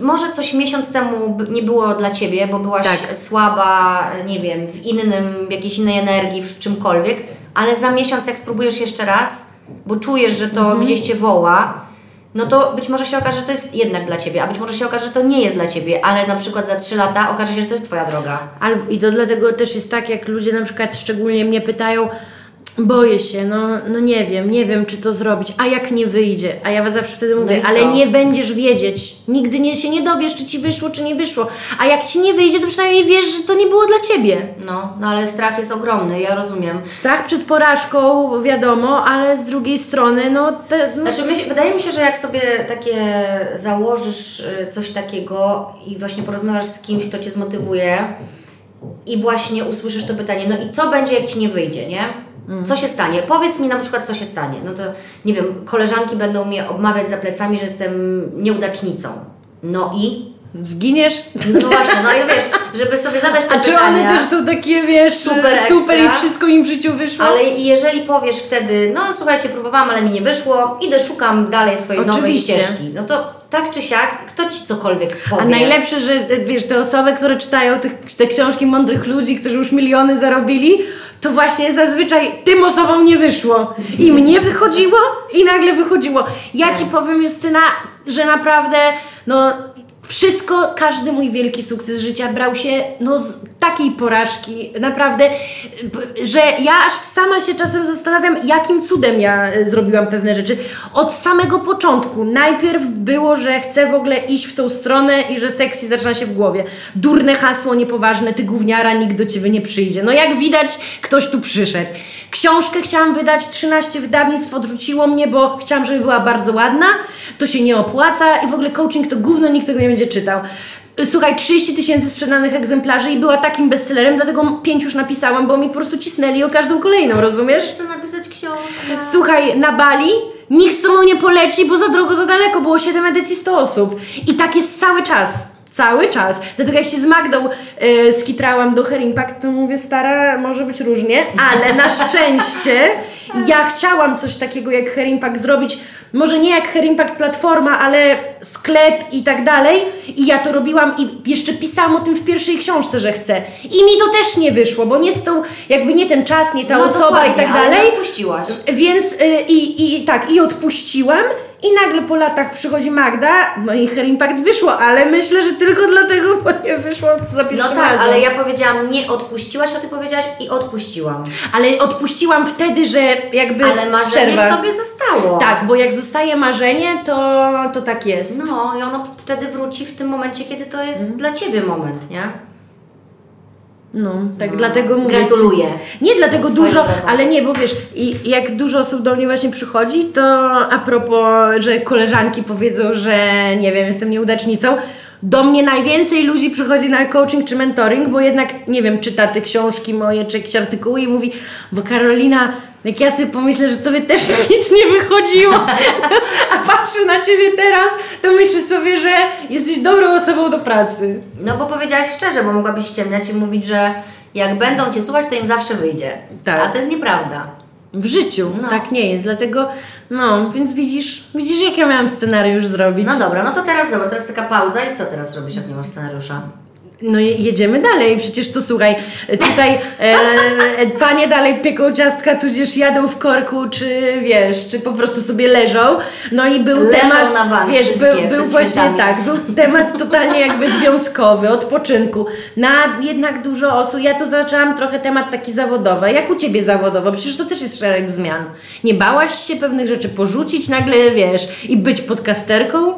może coś miesiąc temu nie było dla Ciebie, bo byłaś Tak. słaba, nie wiem, w innym, w jakiejś innej energii, w czymkolwiek, ale za miesiąc jak spróbujesz jeszcze raz, bo czujesz, że to Mhm. gdzieś Cię woła, no to być może się okaże, że to jest jednak dla Ciebie, a być może się okaże, że to nie jest dla Ciebie, ale na przykład za trzy lata okaże się, że to jest Twoja droga. Albo, I to dlatego też jest tak, jak ludzie na przykład szczególnie mnie pytają, boję się, no, no nie wiem, nie wiem czy to zrobić, a jak nie wyjdzie? A ja zawsze wtedy mówię, No ale nie będziesz wiedzieć, nigdy nie, się nie dowiesz, czy ci wyszło, czy nie wyszło, a jak ci nie wyjdzie, to przynajmniej wiesz, że to nie było dla ciebie. No, no ale strach jest ogromny, ja rozumiem. Strach przed porażką, wiadomo, ale z drugiej strony, no, te, no Znaczy, wydaje mi się, że jak sobie takie założysz y, coś takiego i właśnie porozmawiasz z kimś, kto Cię zmotywuje i właśnie usłyszysz to pytanie, no i co będzie, jak Ci nie wyjdzie, nie? Co się stanie? Powiedz mi na przykład, co się stanie. No to, nie wiem, koleżanki będą mnie obmawiać za plecami, że jestem nieudacznicą. No i? zginiesz. No właśnie, no i wiesz, żeby sobie zadać te A czy pytania. one też są takie, wiesz, Super super i ekstra. wszystko im w życiu wyszło? Ale jeżeli powiesz wtedy, no słuchajcie, próbowałam, ale mi nie wyszło, idę, szukam dalej swojej nowej Oczywiście. ścieżki, no to tak czy siak, kto ci cokolwiek powie. A najlepsze, że wiesz, te osoby, które czytają tych, te książki mądrych ludzi, którzy już miliony zarobili, to właśnie zazwyczaj tym osobom nie wyszło. I mnie wychodziło i nagle wychodziło. Ja Ci powiem, Justyna, że naprawdę, no wszystko, każdy mój wielki sukces życia brał się no, z takiej porażki, naprawdę, że ja aż sama się czasem zastanawiam, jakim cudem ja e, zrobiłam pewne rzeczy. Od samego początku. Najpierw było, że chcę w ogóle iść w tą stronę i że seksy zaczyna się w głowie. Durne hasło, niepoważne, ty gówniara, nikt do ciebie nie przyjdzie. No jak widać, ktoś tu przyszedł. Książkę chciałam wydać, 13 wydawnictw odrzuciło mnie, bo chciałam, żeby była bardzo ładna, to się nie opłaca i w ogóle coaching to gówno, nikt tego nie będzie czytał. Słuchaj, 30 tysięcy sprzedanych egzemplarzy i była takim bestsellerem, dlatego pięć już napisałam, bo mi po prostu cisnęli o każdą kolejną, rozumiesz? Chcę napisać książkę. Słuchaj, na Bali nikt z tobą nie poleci, bo za drogo, za daleko, było 7 edycji 100 osób. I tak jest cały czas. Cały czas. Dlatego jak się z Magdą e, skitrałam do Hair Impact, to mówię, stara, może być różnie, ale na szczęście ja chciałam coś takiego jak Hair Impact zrobić, może nie jak Hair Impact platforma, ale sklep i tak dalej. I ja to robiłam i jeszcze pisałam o tym w pierwszej książce, że chcę. I mi to też nie wyszło, bo nie z tą, jakby nie ten czas, nie ta No osoba i tak ale dalej. nie odpuściłaś. Więc y, i, i tak, i odpuściłam, i nagle po latach przychodzi Magda, no i Hair Impact wyszło, ale myślę, że tylko dlatego, bo nie wyszło za No pierwszym tak, razem. ale ja powiedziałam nie odpuściłaś, a ty powiedziałaś i odpuściłam. Ale odpuściłam wtedy, że jakby Ale marzenie przerwa. w tobie zostało. Tak, bo jak zostaje marzenie, to, to tak jest. No i ono wtedy wróci w tym momencie, kiedy to jest Mhm. dla ciebie moment, nie? No, tak No. dlatego mówię. Gratuluję. Nie dlatego dużo, drogą. ale nie, bo wiesz, i jak dużo osób do mnie właśnie przychodzi, to a propos, że koleżanki powiedzą, że nie wiem, jestem nieudacznicą, do mnie najwięcej ludzi przychodzi na coaching czy mentoring, bo jednak, nie wiem, czyta te książki moje, czy jakieś artykuły i mówi, bo Karolina, jak ja sobie pomyślę, że tobie też nic nie wychodziło, a patrzę na ciebie teraz, to myślę sobie, że jesteś dobrą osobą do pracy. No bo powiedziałaś szczerze, bo mogłabyś ściemniać i mówić, że jak będą Cię słuchać, to im zawsze wyjdzie. Tak. A to jest nieprawda. W życiu No. tak nie jest, dlatego, no, więc widzisz, widzisz jak ja miałam scenariusz zrobić. No dobra, no to teraz zobacz, teraz taka pauza i co teraz robisz, jak nie masz scenariusza? No je- jedziemy dalej, przecież to słuchaj, tutaj e, panie dalej pieką ciastka, tudzież jadą w korku, czy wiesz, czy po prostu sobie leżą. No i był Leżą temat, na bank wiesz, był, był właśnie tak, był temat totalnie jakby związkowy, odpoczynku. Na jednak dużo osób, ja to zaczęłam trochę temat taki zawodowy. Jak u Ciebie zawodowo? Przecież to też jest szereg zmian. Nie bałaś się pewnych rzeczy porzucić nagle, wiesz, i być podcasterką?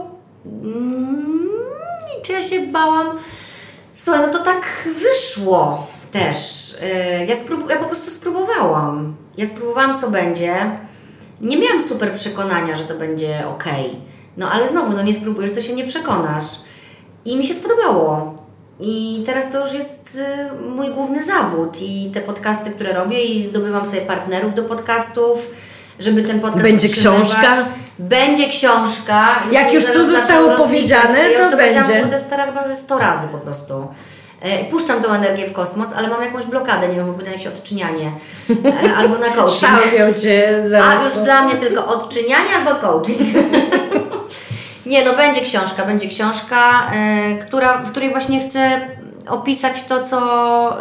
Czy ja się bałam? Słuchaj, no to tak wyszło też. Yy, Ja, ja po prostu spróbowałam. Ja spróbowałam, co będzie. Nie miałam super przekonania, że to będzie ok. No ale znowu, no nie spróbujesz, to się nie przekonasz. I mi się spodobało. I teraz to już jest y, mój główny zawód i te podcasty, które robię i zdobywam sobie partnerów do podcastów, żeby ten podcast Będzie utrzymywać. książka? Będzie książka. Jak już to zaraz zostało powiedziane, ja już to to powiedziałam, będzie. kurde, stara chyba ze 100 razy po prostu. E, Puszczam tą energię w kosmos, ale mam jakąś blokadę, nie wiem, jakieś odczynianie e, albo na coaching. Szałwią Cię zaraz. A już dla mnie tylko odczynianie albo coaching. Nie, no będzie książka, będzie książka, e, która, w której właśnie chcę opisać to, co,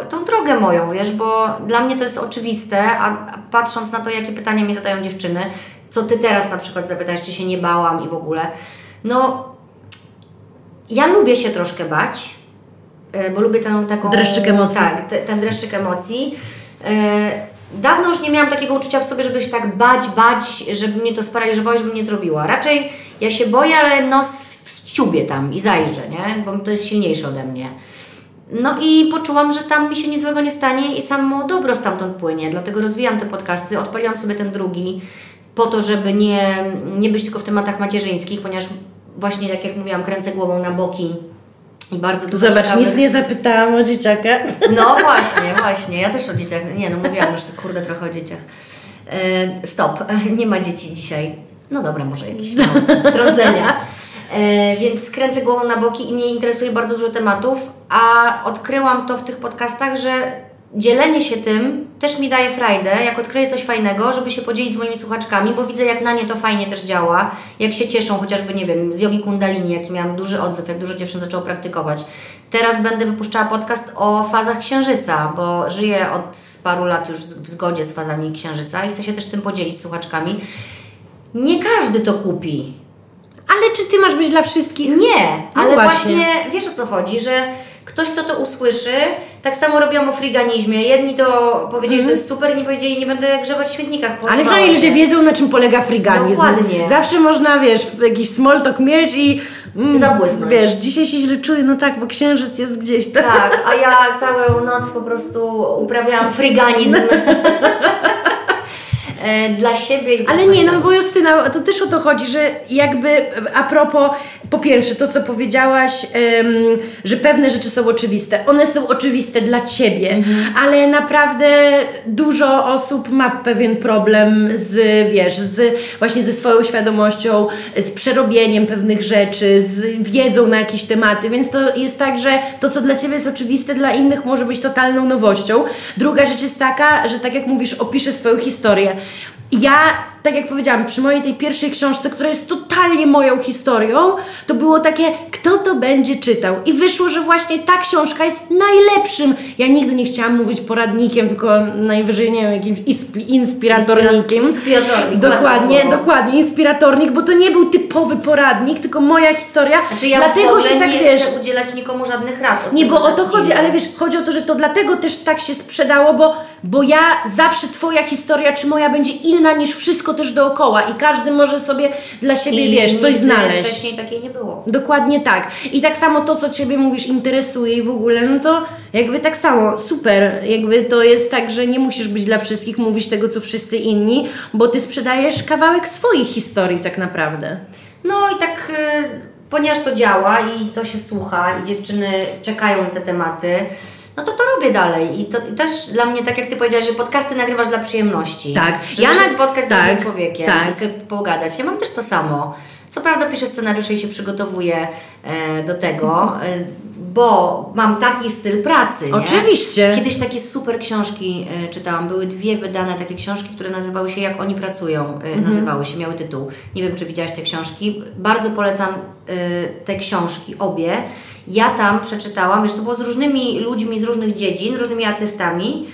tą drogę moją, wiesz, bo dla mnie to jest oczywiste, a patrząc na to, jakie pytania mi zadają dziewczyny, co Ty teraz na przykład zapytasz, czy się nie bałam i w ogóle, no ja lubię się troszkę bać, e, bo lubię tę taką... Dreszczyk emocji. Tak, te, ten dreszczyk emocji. E, Dawno już nie miałam takiego uczucia w sobie, żeby się tak bać, bać, żeby mnie to sparaliżowało, żebym nie zrobiła. Raczej ja się boję, ale nos ściubię tam i zajrzę, nie? Bo to jest silniejsze ode mnie. No i poczułam, że tam mi się nic złego nie stanie i samo dobro stamtąd płynie. Dlatego rozwijam te podcasty, odpaliłam sobie ten drugi po to, żeby nie, nie być tylko w tematach macierzyńskich, ponieważ właśnie, tak jak mówiłam, kręcę głową na boki i bardzo dużo Zobacz, ciekawych- nic nie zapytałam o dzieciaka. no właśnie, właśnie. Ja też o dzieciach. Nie, no mówiłam już kurde trochę o dzieciach. E, stop, nie ma dzieci dzisiaj. No dobra, może jakieś no, wtrącenia. E, więc kręcę głową na boki i mnie interesuje bardzo dużo tematów, a odkryłam to w tych podcastach, że dzielenie się tym też mi daje frajdę, jak odkryję coś fajnego, żeby się podzielić z moimi słuchaczkami, bo widzę, jak na nie to fajnie też działa, jak się cieszą, chociażby, nie wiem, z jogi kundalini, jaki miałam duży odzew, jak dużo dziewczyn zaczęło praktykować. Teraz będę wypuszczała podcast o fazach księżyca, bo żyję od paru lat już w zgodzie z fazami księżyca i chcę się też tym podzielić z słuchaczkami. Nie każdy to kupi. Ale czy ty masz być dla wszystkich? Nie, No ale właśnie. właśnie. wiesz o co chodzi, że ktoś, kto to usłyszy, tak samo robiłam o friganizmie. Jedni to powiedzieli, że to jest super, inni powiedzieli, nie będę grzebać w śmietnikach. Mhm. Ale przynajmniej ludzie wiedzą, na czym polega friganizm. Dokładnie. Zawsze można, wiesz, jakiś small talk mieć i... Mm, Zabłysnąć. Wiesz, dzisiaj się źle czuję, no tak, bo księżyc jest gdzieś tam. Tak, a ja całą noc po prostu uprawiałam friganizm. E, Dla siebie i dla Ale nie, no bo Justyna, to też o to chodzi, że jakby a propos, po pierwsze, to co powiedziałaś, em, że pewne rzeczy są oczywiste. One są oczywiste dla ciebie, Mhm. ale naprawdę dużo osób ma pewien problem z, wiesz, z, właśnie ze swoją świadomością, z przerobieniem pewnych rzeczy, z wiedzą na jakieś tematy, więc to jest tak, że to, co dla ciebie jest oczywiste, dla innych może być totalną nowością. Druga rzecz jest taka, że tak jak mówisz, opiszę swoją historię. Ja, tak jak powiedziałam, przy mojej tej pierwszej książce, która jest totalnie moją historią, to było takie, kto to będzie czytał. I wyszło, że właśnie ta książka jest najlepszym. Ja nigdy nie chciałam mówić poradnikiem, tylko najwyżej, nie wiem, jakimś inspi- inspiratornikiem. Inspira- inspiratornik, Dokładnie, dokładnie, inspiratornik, bo to nie był typowy poradnik, tylko moja historia. Znaczy ja Dlatego się tak nie wiesz. chcę udzielać nikomu żadnych rad. Nie, bo o to chodzi, ale wiesz, chodzi o to, że to dlatego też tak się sprzedało, bo, bo ja zawsze twoja historia czy moja będzie inna niż wszystko też dookoła i każdy może sobie dla siebie, I wiesz, coś znaleźć. wcześniej takiej nie było. Dokładnie tak. I tak samo to, co Ciebie mówisz, interesuje i w ogóle, no to jakby tak samo, super. Jakby to jest tak, że nie musisz być dla wszystkich, mówić tego, co wszyscy inni, bo Ty sprzedajesz kawałek swoich historii tak naprawdę. No i tak, y, ponieważ to działa i to się słucha i dziewczyny czekają te tematy, no to to robię dalej. I to też dla mnie, tak jak Ty powiedziałaś, że podcasty nagrywasz dla przyjemności. Tak. Żeby Ja się na- spotkać z tak, drugim człowiekiem tak. i sobie pogadać. Ja mam też to samo. Co prawda piszę scenariusze i się przygotowuję e, do tego, e, bo mam taki styl pracy, nie? Oczywiście. Kiedyś takie super książki e, czytałam. Były dwie wydane takie książki, które nazywały się Jak oni pracują. E, Mhm. Nazywały się, miały tytuł. Nie wiem, czy widziałaś te książki. Bardzo polecam e, te książki, obie. Ja tam przeczytałam, wiesz, to było z różnymi ludźmi z różnych dziedzin, różnymi artystami,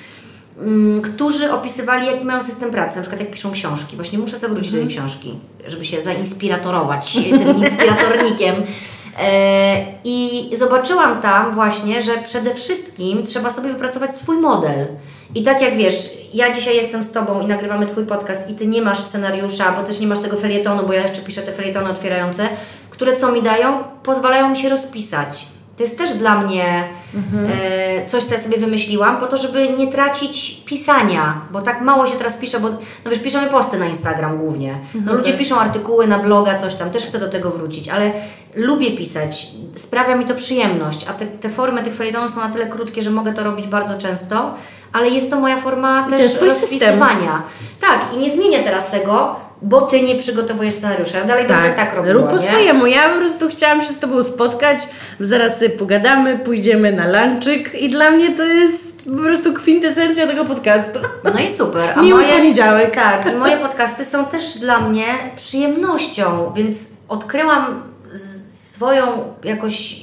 mm, którzy opisywali, jaki mają system pracy, na przykład jak piszą książki. Właśnie muszę sobie wrócić do tej książki, żeby się zainspiratorować tym inspiratornikiem. E, I zobaczyłam tam właśnie, że przede wszystkim trzeba sobie wypracować swój model. I tak jak wiesz, ja dzisiaj jestem z Tobą i nagrywamy Twój podcast i Ty nie masz scenariusza, bo też nie masz tego felietonu, bo ja jeszcze piszę te felietony otwierające, które co mi dają? Pozwalają mi się rozpisać. To jest też dla mnie e, coś, co ja sobie wymyśliłam, po to, żeby nie tracić pisania, bo tak mało się teraz pisze, bo no wiesz, piszemy posty na Instagram głównie. No ludzie piszą artykuły na bloga, coś tam, też chcę do tego wrócić, ale lubię pisać, sprawia mi to przyjemność, a te, te formy tych felietonów są na tyle krótkie, że mogę to robić bardzo często, ale jest to moja forma to też twój system. rozpisywania. Tak, i nie zmienię teraz tego, bo Ty nie przygotowujesz scenariusza. Dalej będę tak robiła, rób po swojemu. Ja po prostu chciałam się z Tobą spotkać, zaraz sobie pogadamy, pójdziemy na lunchik i dla mnie to jest po prostu kwintesencja tego podcastu. No i super. A Miły moje, poniedziałek. Tak, i moje podcasty są też dla mnie przyjemnością, więc odkryłam swoją jakoś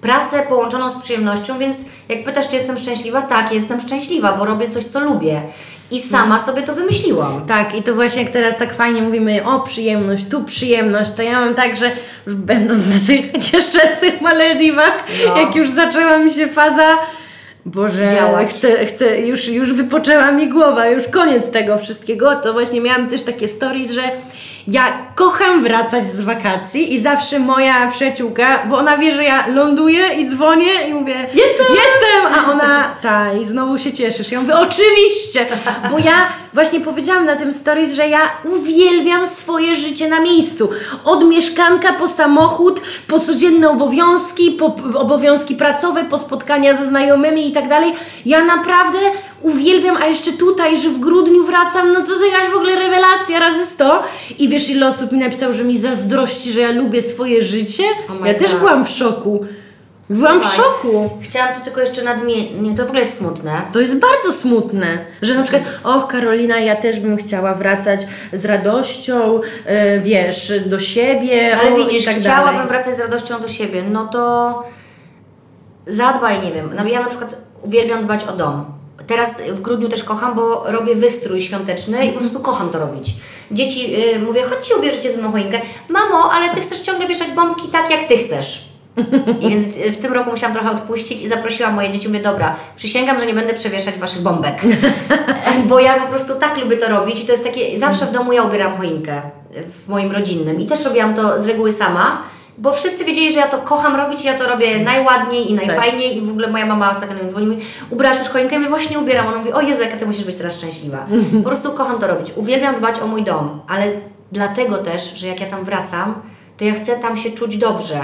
pracę połączoną z przyjemnością, więc jak pytasz, czy jestem szczęśliwa, tak, jestem szczęśliwa, bo robię coś, co lubię. I sama sobie to wymyśliłam. Tak, i to właśnie jak teraz tak fajnie mówimy o przyjemność, tu przyjemność, to ja mam tak, że już będąc na tych nieszczęsnych Malediwach, No. jak już zaczęła mi się faza, Boże, Działać. chcę, chcę, już, już wypoczęła mi głowa, już koniec tego wszystkiego, to właśnie miałam też takie stories, że ja kocham wracać z wakacji i zawsze moja przyjaciółka, bo ona wie, że ja ląduję i dzwonię i mówię Jestem! Jestem! A ona, ta, i znowu się cieszysz. Ja mówię, oczywiście! Bo ja właśnie powiedziałam na tym stories, że ja uwielbiam swoje życie na miejscu. Od mieszkanka po samochód, po codzienne obowiązki, po obowiązki pracowe, po spotkania ze znajomymi i tak dalej. Ja naprawdę uwielbiam, a jeszcze tutaj, że w grudniu wracam, no to to jakaś w ogóle rewelacja razy 100. I wiesz, ile osób mi napisało, że mi zazdrości, że ja lubię swoje życie? Oh ja też God. byłam w szoku. Byłam w Słuchaj, szoku. Chciałam tu tylko jeszcze nadmienić, nie, to w ogóle jest smutne. To jest bardzo smutne, że na przykład, och Karolina, ja też bym chciała wracać z radością, e, wiesz, do siebie, Ale o, widzisz, tak chciałabym dalej. wracać z radością do siebie, no to zadbaj, nie wiem. Ja na przchoć uwielbiam dbać o dom. Teraz w grudniu też kocham, bo robię wystrój świąteczny i po prostu kocham to robić. Dzieci, y, mówię, chodźcie ubierzecie ze mną choinkę. Mamo, ale Ty chcesz ciągle wieszać bombki tak, jak Ty chcesz. I więc y, w tym roku musiałam trochę odpuścić i zaprosiłam moje dzieci. Mówię, dobra, przysięgam, że nie będę przewieszać Waszych bombek. Bo ja po prostu tak lubię to robić i to jest takie, zawsze w domu ja ubieram choinkę w moim rodzinnym i też robiłam to z reguły sama, bo wszyscy wiedzieli, że ja to kocham robić i ja to robię najładniej i najfajniej i w ogóle moja mama ostatnio mnie dzwoni mówi, ubrałaś już choinkę? Mówię, właśnie ubieram. Ona mówi, o Jezu, jaka Ty musisz być teraz szczęśliwa. Po prostu kocham to robić. Uwielbiam dbać o mój dom, ale dlatego też, że jak ja tam wracam, to ja chcę tam się czuć dobrze.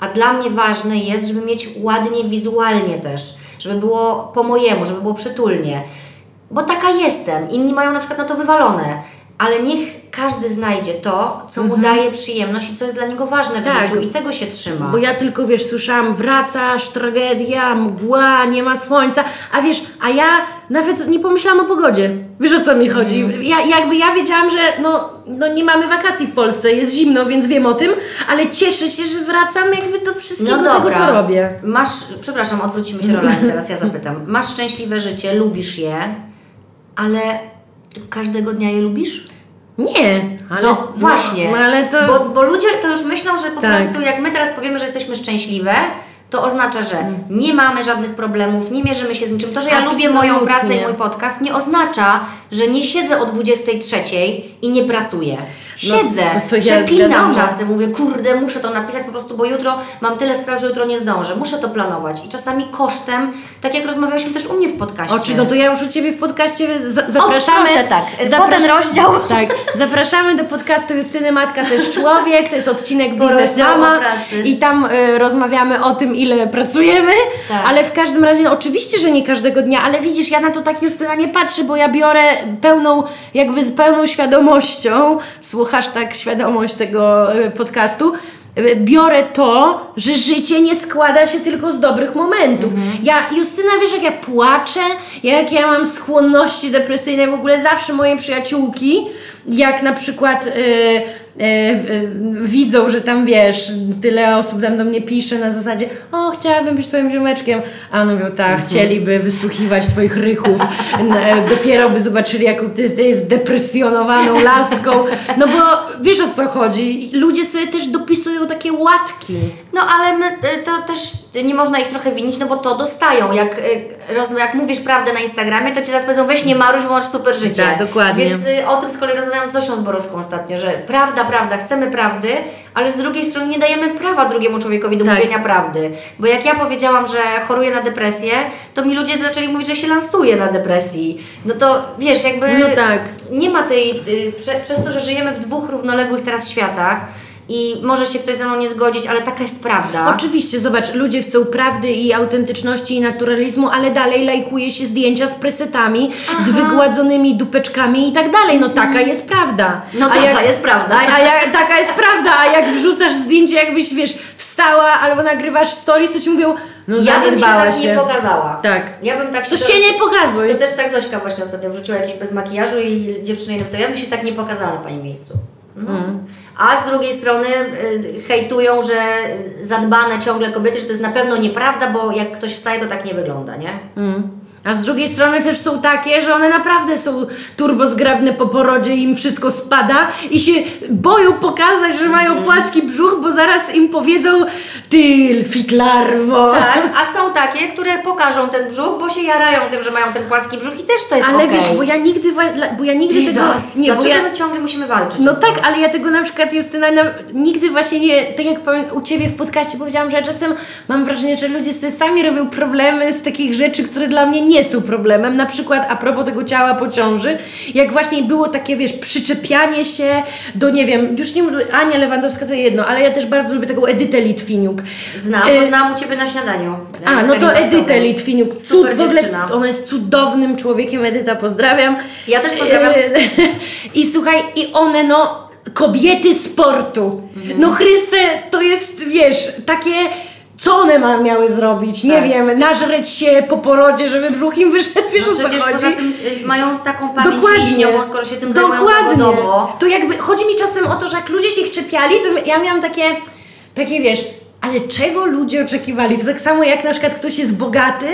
A dla mnie ważne jest, żeby mieć ładnie wizualnie też, żeby było po mojemu, żeby było przytulnie. Bo taka jestem. Inni mają na przykład na to wywalone. Ale niech każdy znajdzie to, co mu daje przyjemność i co jest dla niego ważne w Tak. życiu i tego się trzyma. Bo ja tylko, wiesz, słyszałam, wracasz, tragedia, mgła, nie ma słońca, a wiesz, a ja nawet nie pomyślałam o pogodzie. Wiesz o co mi chodzi? Mhm. Ja, jakby ja wiedziałam, że no, no nie mamy wakacji w Polsce, jest zimno, więc wiem o tym, ale cieszę się, że wracam jakby do wszystkiego no tego, co robię. Masz, przepraszam, odwrócimy się rolami teraz, ja zapytam. Masz szczęśliwe życie, lubisz je, ale każdego dnia je lubisz? Nie, ale... No właśnie, No, ale to... bo, bo ludzie to już myślą, że po Tak. prostu jak my teraz powiemy, że jesteśmy szczęśliwe, to oznacza, że nie mamy żadnych problemów, nie mierzymy się z niczym. To, że ja lubię moją Absolutnie. pracę i mój podcast, nie oznacza, że nie siedzę o 23 i nie pracuję. Siedzę, no to ja- przeklinam wiadomo. czasem, mówię, kurde, muszę to napisać po prostu, bo jutro mam tyle spraw, że jutro nie zdążę. Muszę to planować. I czasami kosztem, tak jak rozmawialiśmy też u mnie w podcaście. Oczy, no to ja już u Ciebie w podcaście za, zapraszamy. proszę, tak. Rozdział. Tak, zapraszamy do podcastu Justyny Matka też Człowiek, to jest odcinek Biznes Mama o i tam y, rozmawiamy o tym, ile pracujemy, Tak. ale w każdym razie, no, oczywiście, że nie każdego dnia, ale widzisz, ja na to tak Justyna nie patrzę, bo ja biorę pełną, jakby z pełną świadomością, słuchasz tak świadomość tego y, podcastu, y, biorę to, że życie nie składa się tylko z dobrych momentów. Ja, Justyna, wiesz, jak ja płaczę, jak ja mam skłonności depresyjne, w ogóle zawsze moje przyjaciółki, jak na przykład... y, y, y, widzą, że tam wiesz, tyle osób tam do mnie pisze na zasadzie o, chciałabym być twoim ziomeczkiem, a one mówią, tak, chcieliby wysłuchiwać twoich rychów, e, dopiero by zobaczyli, jaką ty jesteś zdepresjonowaną laską, no bo wiesz o co chodzi, ludzie sobie też dopisują takie łatki. No ale my, y, to też nie można ich trochę winić, no bo to dostają. Jak, jak mówisz prawdę na Instagramie, to ci zaraz powiedzą, weź nie maruś, bo masz super życie. Tak, dokładnie. Więc o tym z kolei rozmawiałam z Zosią Zborowską ostatnio, że prawda, prawda, chcemy prawdy, ale z drugiej strony nie dajemy prawa drugiemu człowiekowi do Tak. mówienia prawdy. Bo jak ja powiedziałam, że choruję na depresję, to mi ludzie zaczęli mówić, że się lansuję na depresji. No to wiesz, jakby No tak. nie ma tej, y, prze, przez to, że żyjemy w dwóch równoległych teraz światach i może się ktoś ze mną nie zgodzić, ale taka jest prawda. Oczywiście, zobacz, ludzie chcą prawdy i autentyczności i naturalizmu, ale dalej lajkuje się zdjęcia z presetami, z wygładzonymi dupeczkami i tak dalej. No taka jest prawda. No taka jest prawda. A, a jak, taka jest prawda, a jak wrzucasz zdjęcie, jakbyś, wiesz, wstała albo nagrywasz stories, to ci mówią, no Ja bym się tak się. nie pokazała. Tak. Ja bym tak się... To się nie pokazuj. To też tak Zośka właśnie ostatnio wrzuciła jakiś bez makijażu i dziewczyna jej napisała, ja bym się tak nie pokazała na Pani miejscu. No. Mm. A z drugiej strony y, hejtują, że zadbane ciągle kobiety, że to jest na pewno nieprawda, bo jak ktoś wstaje, to tak nie wygląda, nie? Mm. A z drugiej strony też są takie, że one naprawdę są turbozgrabne po porodzie i im wszystko spada i się boją pokazać, że mają płaski brzuch, bo zaraz im powiedzą ty fitlarwo. Tak, a są takie, które pokażą ten brzuch, bo się jarają tym, że mają ten płaski brzuch i też to jest Ale okej. wiesz, bo ja nigdy, bo ja nigdy Jesus, tego, nie, bo ja, my ciągle musimy walczyć? no tak, ale ja tego na przykład Justyna na, nigdy właśnie nie, tak jak powiem, u Ciebie w podcaście powiedziałam, że ja czasem mam wrażenie, że ludzie sobie sami robią problemy z takich rzeczy, które dla mnie nie są problemem, na przykład a propos tego ciała po ciąży, jak właśnie było takie, wiesz, przyczepianie się do, nie wiem, już nie mówię, Ania Lewandowska to jedno, ale ja też bardzo lubię taką Edytę Litwiniuk. Znam, E, bo znam u Ciebie na śniadaniu. A, no to. Edytę Litwiniuk. Cud, w ogóle ona jest cudownym człowiekiem, Edyta, pozdrawiam. Ja też pozdrawiam. E, I słuchaj, i one no, kobiety sportu. Mhm. No Chryste, to jest, wiesz, takie co one ma, miały zrobić? Nie Tak. wiem, nażreć się po porodzie, żeby brzuch im wyszedł, wiesz No o co chodzi? poza tym y, mają taką pamięć Dokładnie. mięśniową, skoro się tym zajmują Dokładnie. zawodowo. To jakby chodzi mi czasem o to, że jak ludzie się ich czepiali, to ja miałam takie, takie wiesz, ale czego ludzie oczekiwali? To tak samo jak na przykład ktoś jest bogaty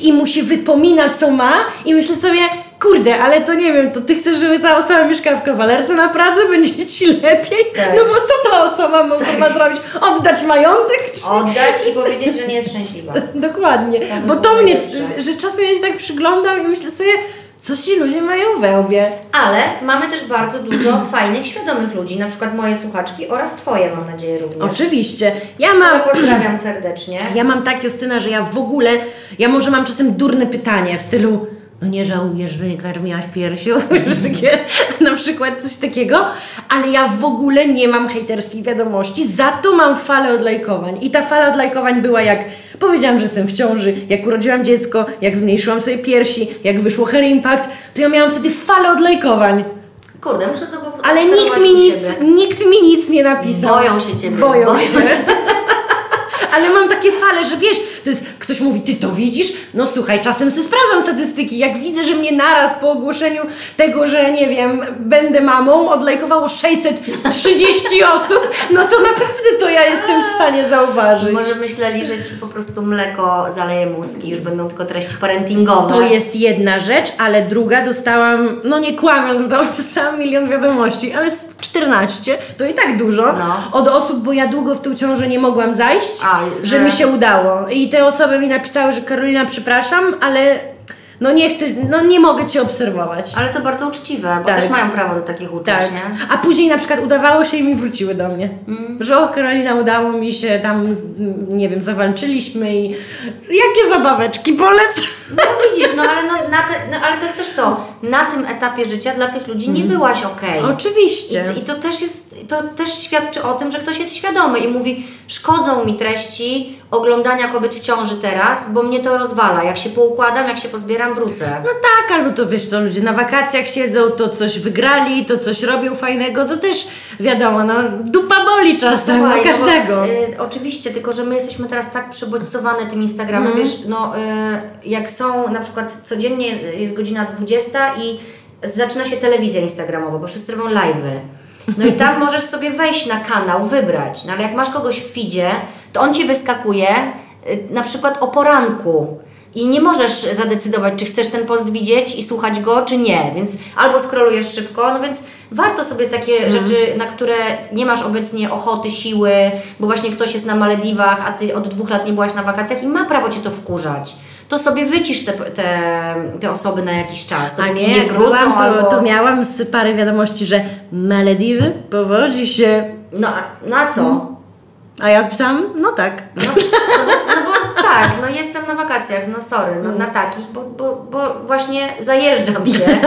i musi wypominać co ma i myślę sobie, kurde, ale to nie wiem, to ty chcesz, żeby ta osoba mieszkała w kawalerce na Pradze, będzie ci lepiej? Tak. No bo co ta osoba ma, ma zrobić? Oddać majątek? Czy... Oddać i powiedzieć, że nie jest szczęśliwa. Dokładnie, bo to mnie, najlepsze. że czasem ja się tak przyglądam i myślę sobie, co ci ludzie mają we łbie. Ale mamy też bardzo dużo fajnych, świadomych ludzi, na przykład moje słuchaczki oraz Twoje, mam nadzieję, również. Oczywiście. Ja mam. Pozdrawiam serdecznie. Ja mam tak, Justyna, że ja w ogóle. Ja może mam czasem durne pytanie w stylu. No nie żałujesz, że nie karmiłaś piersią? Wiesz, takie, na przykład coś takiego. Ale ja w ogóle nie mam hejterskich wiadomości, za to mam falę odlajkowań. I ta fala odlajkowań była jak powiedziałam, że jestem w ciąży, jak urodziłam dziecko, jak zmniejszyłam sobie piersi, jak wyszło Hair Impact, to ja miałam wtedy falę odlajkowań. Kurde, muszę to Ale nikt mi nic, siebie. nikt mi nic nie napisał. Boją się ciebie. Boją, Boją się. się. Ale mam takie fale, że wiesz, to jest, ktoś mówi, ty to widzisz? No słuchaj, czasem sobie sprawdzam statystyki. Jak widzę, że mnie naraz po ogłoszeniu tego, że nie wiem, będę mamą, odlajkowało 630 osób, no to naprawdę to ja jestem w stanie zauważyć. Może myśleli, że Ci po prostu mleko zaleje mózg i już będą tylko treści parentingowe. To jest jedna rzecz, ale druga dostałam, no nie kłamiąc, dostałam milion wiadomości, ale z 14 to i tak dużo No. od osób, bo ja długo w tą ciążę nie mogłam zajść, A, że... że- mi się udało. I te osoby mi napisały, że Karolina, przepraszam, ale no nie chcę, no nie mogę Cię obserwować. Ale to bardzo uczciwe, bo Tak. też mają prawo do takich uczuć, Tak. nie? A później na przykład udawało się i mi wróciły do mnie. Mm. Że o Karolina, udało mi się tam, nie wiem, zawalczyliśmy i jakie zabaweczki polecam. No widzisz, no ale, no, te, no, ale to jest też to, na tym etapie życia dla tych ludzi nie byłaś okej. Oczywiście. I, I to też jest, to też świadczy o tym, że ktoś jest świadomy i mówi, szkodzą mi treści oglądania kobiet w ciąży teraz, bo mnie to rozwala. Jak się poukładam, jak się pozbieram, wrócę. No tak, albo to wiesz, to ludzie na wakacjach siedzą, to coś wygrali, to coś robią fajnego, to też wiadomo, no dupa boli czasem, no, Słuchaj, każdego. bo, y, oczywiście, tylko że my jesteśmy teraz tak przebodźcowane tym Instagramem, Mhm. wiesz, no y, jak są na przykład codziennie jest godzina 20 i zaczyna się telewizja instagramowa, bo wszyscy robią live'y. No i tam możesz sobie wejść na kanał, wybrać, no ale jak masz kogoś w feedzie, to on Ci wyskakuje y, na przykład o poranku. I nie możesz zadecydować, czy chcesz ten post widzieć i słuchać go, czy nie. Więc albo scrollujesz szybko, no więc warto sobie takie Mhm. rzeczy, na które nie masz obecnie ochoty, siły, bo właśnie ktoś jest na Malediwach, a ty od dwóch lat nie byłaś na wakacjach i ma prawo cię to wkurzać. To sobie wycisz te, te, te osoby na jakiś czas. A dopóki nie, nie wrócą byłam, to, albo... to miałam z parę wiadomości, że Malediwy powodzi się, No, a- no a co? a ja wpisałam, no tak. No, no, bo, no bo tak, no jestem na wakacjach, no sorry, no na takich, bo, bo, bo właśnie zajeżdżam się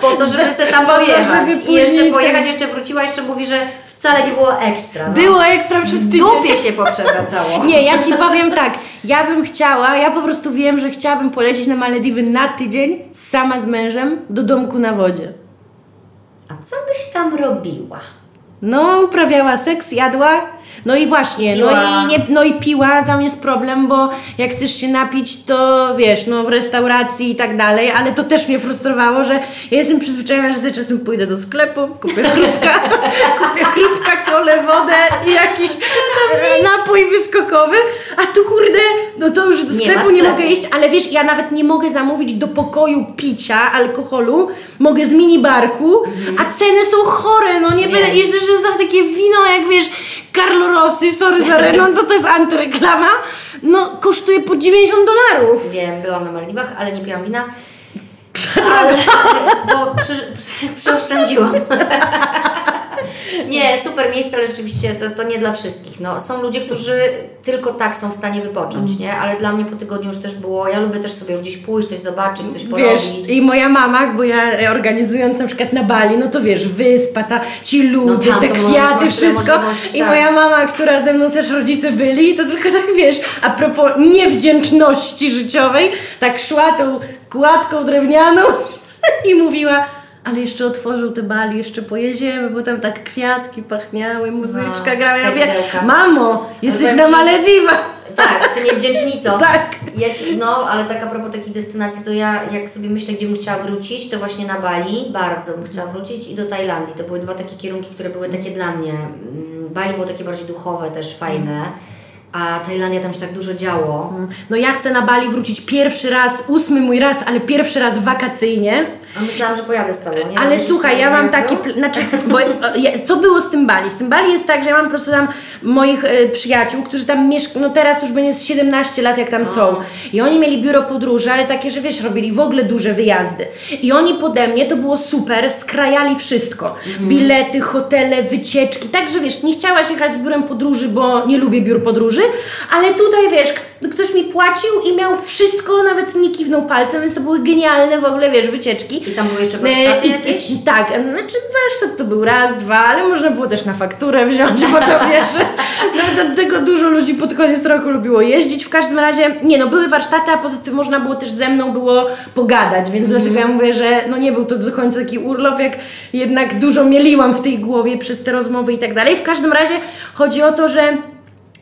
po to, żeby sobie tam Po to, pojechać. I jeszcze pojechać, jeszcze wróciła, jeszcze mówi, że wcale nie było ekstra. No. Było ekstra przez tydzień. dupie się poprzewracało. Nie, ja Ci powiem tak, ja bym chciała, ja po prostu wiem, że chciałabym polecieć na Malediwy na tydzień, sama z mężem, do domku na wodzie. A co byś tam robiła? No, uprawiała seks, jadła. No i właśnie, no Piła. i, nie, no i piła, tam jest problem, bo jak chcesz się napić, to wiesz, no w restauracji i tak dalej, ale to też mnie frustrowało, że ja jestem przyzwyczajona, że sobie czasem pójdę do sklepu, kupię chrupka, kupię chrupka, kolę, wodę i jakiś e, napój wyskokowy, a tu kurde, no to już do Nie sklepu nie sklepu. mogę iść, ale wiesz, ja nawet nie mogę zamówić do pokoju picia, alkoholu, mogę z minibarku, a ceny są chore, no nie Wiem. będę, że za takie wino, jak wiesz, Carlo Rossi, sorry za renon, to to jest antyreklama, no kosztuje po 90 dolarów. Wiem, byłam na Malediwach, ale nie piłam wina. Ale, bo przeoszczędziłam. Nie, super miejsce, ale rzeczywiście to, to nie dla wszystkich. No, są ludzie, którzy tylko tak są w stanie wypocząć, nie? Ale dla mnie po tygodniu już też było, ja lubię też sobie już gdzieś pójść, coś zobaczyć, coś porobić. Wiesz, i moja mama, bo ja organizując na przykład na Bali, no to wiesz, wyspa, ta, ci ludzie, tam te kwiaty, wszystko. I tak. moja mama, która ze mną też rodzice byli, to tylko tak wiesz, a propos niewdzięczności życiowej, tak szła tą kładką drewnianą i mówiła, ale jeszcze otworzył te Bali, jeszcze pojedziemy, bo tam tak kwiatki pachniały, muzyczka No, grała. Ja mówię, mamo, jesteś na Malediwach. Tak, ty niewdzięcznico. Tak. Ja ci, no, ale tak a propos takich destynacji, to ja jak sobie myślę, gdzie bym chciała wrócić, to właśnie na Bali, bardzo bym chciała wrócić i do Tajlandii. To były dwa takie kierunki, które były takie dla mnie. Mm, Bali było takie bardziej duchowe, też fajne, a Tajlandia tam się tak dużo działo. No ja chcę na Bali wrócić pierwszy raz, ósmy mój raz, ale pierwszy raz wakacyjnie. A myślałam, że pojadę z Tobą, nie? Ale słuchaj, ja mam taki, pl- znaczy, bo ja- co było z tym Bali? Z tym Bali jest tak, że ja mam po prostu tam moich e, przyjaciół, którzy tam mieszkają, no teraz już będzie z 17 lat jak tam są. I oni mieli biuro podróży, ale takie, że wiesz, robili w ogóle duże wyjazdy. I oni pode mnie, to było super, skrajali wszystko. Bilety, hotele, wycieczki, także wiesz, nie chciałaś jechać z biurem podróży, bo nie lubię biur podróży, ale tutaj wiesz, ktoś mi płacił i miał wszystko, nawet nie kiwnął palcem, więc to były genialne w ogóle, wiesz, wycieczki. I tam były jeszcze E, warsztaty i- jakieś? i- Tak, znaczy warsztat to był raz, dwa, ale można było też na fakturę wziąć, bo to wiesz, nawet od tego dużo ludzi pod koniec roku lubiło jeździć. W każdym razie, nie no, były warsztaty, a poza tym można było też ze mną było pogadać, więc Mhm. dlatego ja mówię, że no nie był to do końca taki urlop, jak jednak dużo mieliłam w tej głowie przez te rozmowy i tak dalej. W każdym razie chodzi o to, że